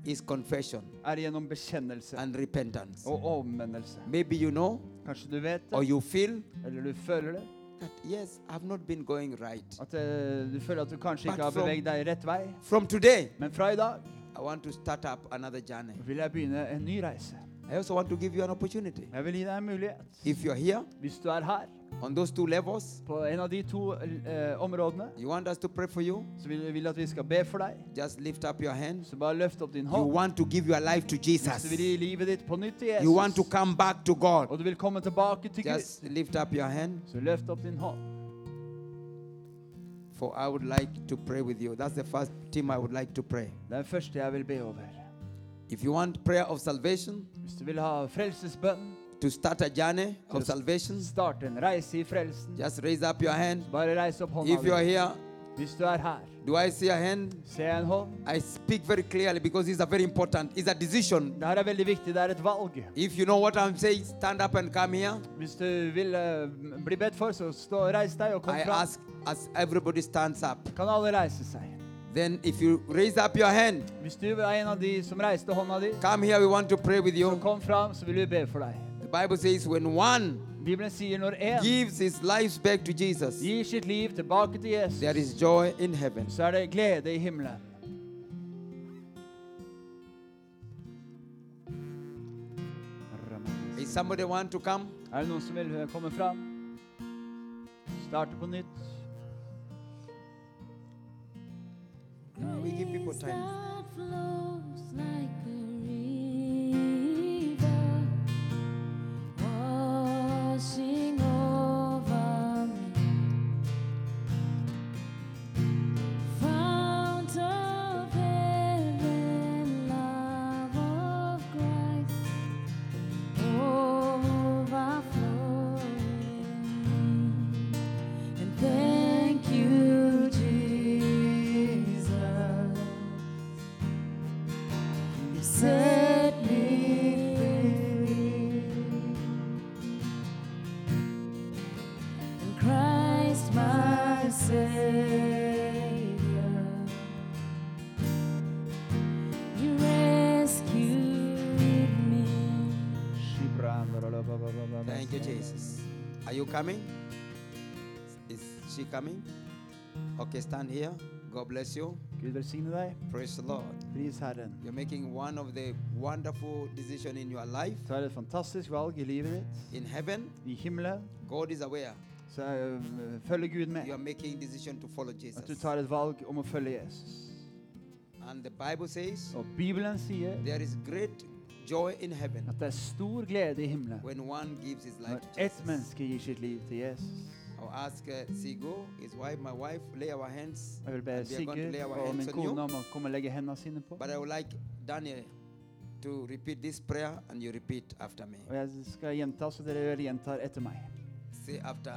is confession er gjennom bekjennelse and repentance. og omvendelse. Maybe you know Kanskje du vet or det, you feel eller du føler det, that yes, I've not been going right. at uh, du føler at du kanskje But ikke har beveget deg rett vei. From today, Men fra i dag I want to start up another journey. vil jeg begynne en ny reise. I also want to give you an opportunity. Jeg vil gi deg en mulighet. If you're here Hvis du er her, on those two levels, på en av de to eh, områdene, you want us to pray for you, så vil vil at vi skal be for deg. just lift up your hand. Så bare løft opp din You hånd. want to give your life to Hvis du Jesus. vil gi livet ditt på nytt til You want to come back to God. du vil komme tilbake til Gud, Just lift up your hand. så løft opp din hånd. For I would like to pray with you. That's the first team I would like to pray. Det er den første jeg vil be over. If you want prayer of salvation, Hvis du vil ha frelsesbønn, to start a journey of salvation, starte en reise i frelsen, just raise up your hand. bare reis opp hånda If you are di. here, Hvis du er her, do I see a hand? jeg en hånd. I speak very clearly because it's a very important. It's a decision. Det her er veldig viktig, det er et valg. If you know what I'm saying, stand up and come here. Hvis du vil eh, bli bedt for, så stå, reis deg og kom I fram. ask as everybody stands up. Kan alle reise seg? Then if you raise up your hand, Hvis du er en av de som reiste hånda di, come here. We want to pray with så you. kom fram, så vil vi be for deg. The Bible says when one Bibelen sier når en gives his life back to Jesus, gir sitt liv tilbake til there Jesus, is joy in heaven. så er det glede i himmelen. Is somebody want to come? Er det noen som vil komme fram? Starte på nytt. We give people time. Coming? Okay, stand here. God bless you. Gud velsigne deg. Praise the Lord. Pris Herren. You're making one of the wonderful decisions in your life. Du tar et fantastisk valg i livet ditt. In heaven, I himmelen God is aware. så eh, følger Gud med. You are making decision to follow At du Jesus. tar et valg om å følge Jesus. And the Bible says Og Bibelen sier there is great joy in heaven at det er stor glede i himmelen when one gives his life når to ett menneske gir sitt liv til Jesus. I'll ask uh, Sigo, his wife, my wife, lay our hands. Jeg vil be and we are going to lay Sigurd our og hands min on you. kone om å komme og legge hendene sine på. But I would like Daniel to repeat this prayer and you repeat after me. Og jeg skal gjenta, så dere gjentar etter meg. Say after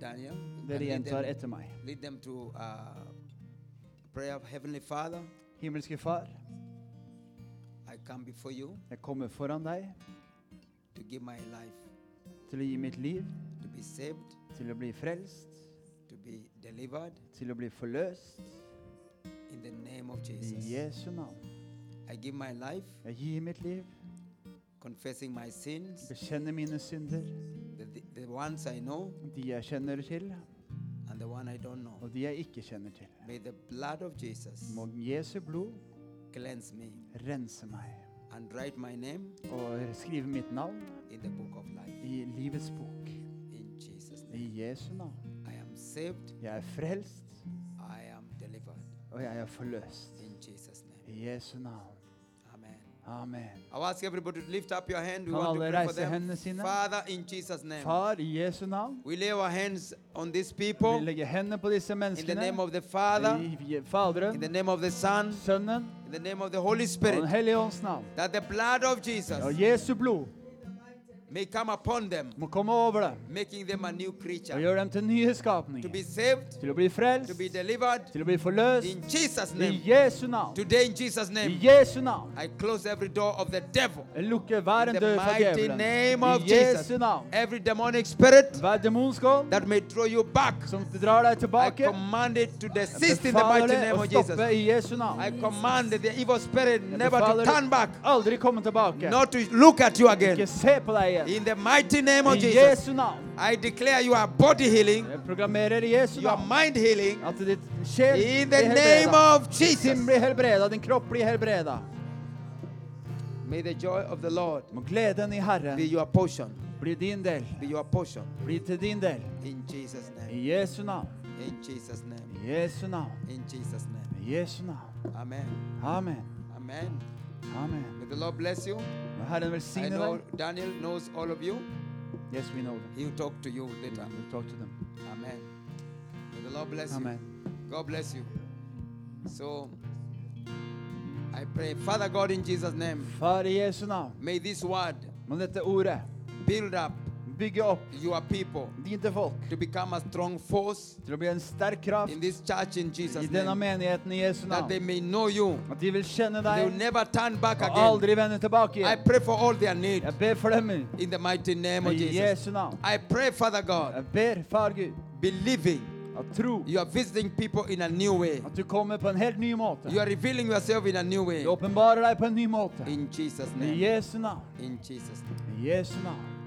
Daniel. and Dere lead, gjentar them, etter meg. lead them to uh, prayer of Heavenly Father. Himmelske Far, I come before you jeg kommer foran deg to give my life til å gi mitt liv, to be saved, til å bli frelst, to be delivered til å bli forløst. in the name of I Jesus. Jesu navn. I give my life, Jeg gir mitt liv, confessing my sins, bekjenner mine synder, the, the, ones I know de jeg kjenner til, and the one I don't know. og de jeg ikke kjenner til. May the blood of Jesus Må Jesu blod cleanse me rense meg and write my name og skrive mitt navn in the book of life. i livets bok. In Jesus' I name. Jesu navn. I am saved, Jeg er frelst, I am delivered. og jeg er forløst. In Jesus' name. I Jesu navn. Amen. Amen. I'll ask everybody to lift up your hand. We Kan want to alle pray for reise them. hendene sine? Father, in Jesus' name, Far, i Jesu navn. we lay our hands on these Vi people legger hendene på disse in the menneskene. name of the Father, I in Faderen, the name of the Son, Sønnen in the name of the Holy og Den Spirit, hellige ånds navn. that the blood of Jesus Og Jesu blod may come upon them, må komme over dem making them a new og creature, gjøre dem til nye to skapninger. be saved, Til å bli frelst, to be delivered. til å bli forløst. In Jesus' I name, Jesu navn. today in Jesus' I name, Jesu navn. I close every door of the devil. Jeg lukker hver In en the dør fra mighty djevelen. name I of Jesus, Jesu navn. every demonic spirit Hver demonsk ånd that may throw you back, som drar deg I tilbake, command it to desist in the befaler mighty det name å of Jesus. i Jesu navn. I command the evil spirit Jeg never to befaler turn back, aldri komme tilbake. not to look at you Ikke again. se på deg In the mighty name of I Jesus, Jesu navn. I declare you are body healing, Jeg programmerer i Jesu your navn mind healing, at ditt sjel in the name helbreda. of Din Jesus. blir helbreda, din kropp blir helbreda. May the joy of the Lord Må gleden i Herren be your portion, bli din del. be your portion. Bli til din del. In Jesus' I name, Jesu navn. in Jesus' name, I Jesu navn. in Jesus' name. I Jesu navn. Amen. Amen. Amen. Amen. May the Lord bless you. I know deg. Daniel knows all of you. Yes, we know them. He will talk to you later. We'll talk to them. Amen. May the Lord bless you. Amen. God bless you. So I pray, Father God, in Jesus' name, Far i Jesu navn. may this word Må dette ordet build up bygge opp your people dine folk to become a strong force til å bli en sterk kraft in this church in i Jesus' denne name. menigheten i Jesu namn. That they may know you. At de vil kjenne They will never turn back again. aldri vende tilbake I pray for all their need Jeg ber for dem in the mighty name of Jesus. Jesu navn. I pray, Father God, Jeg ber, Far Gud, believing at tro you are visiting people in a new way. at du kommer på en helt ny måte. You are revealing yourself in a new way. Du åpenbarer deg på en ny måte. In Jesus' I name. Jesu navn. In Jesus' name. I Jesu navn.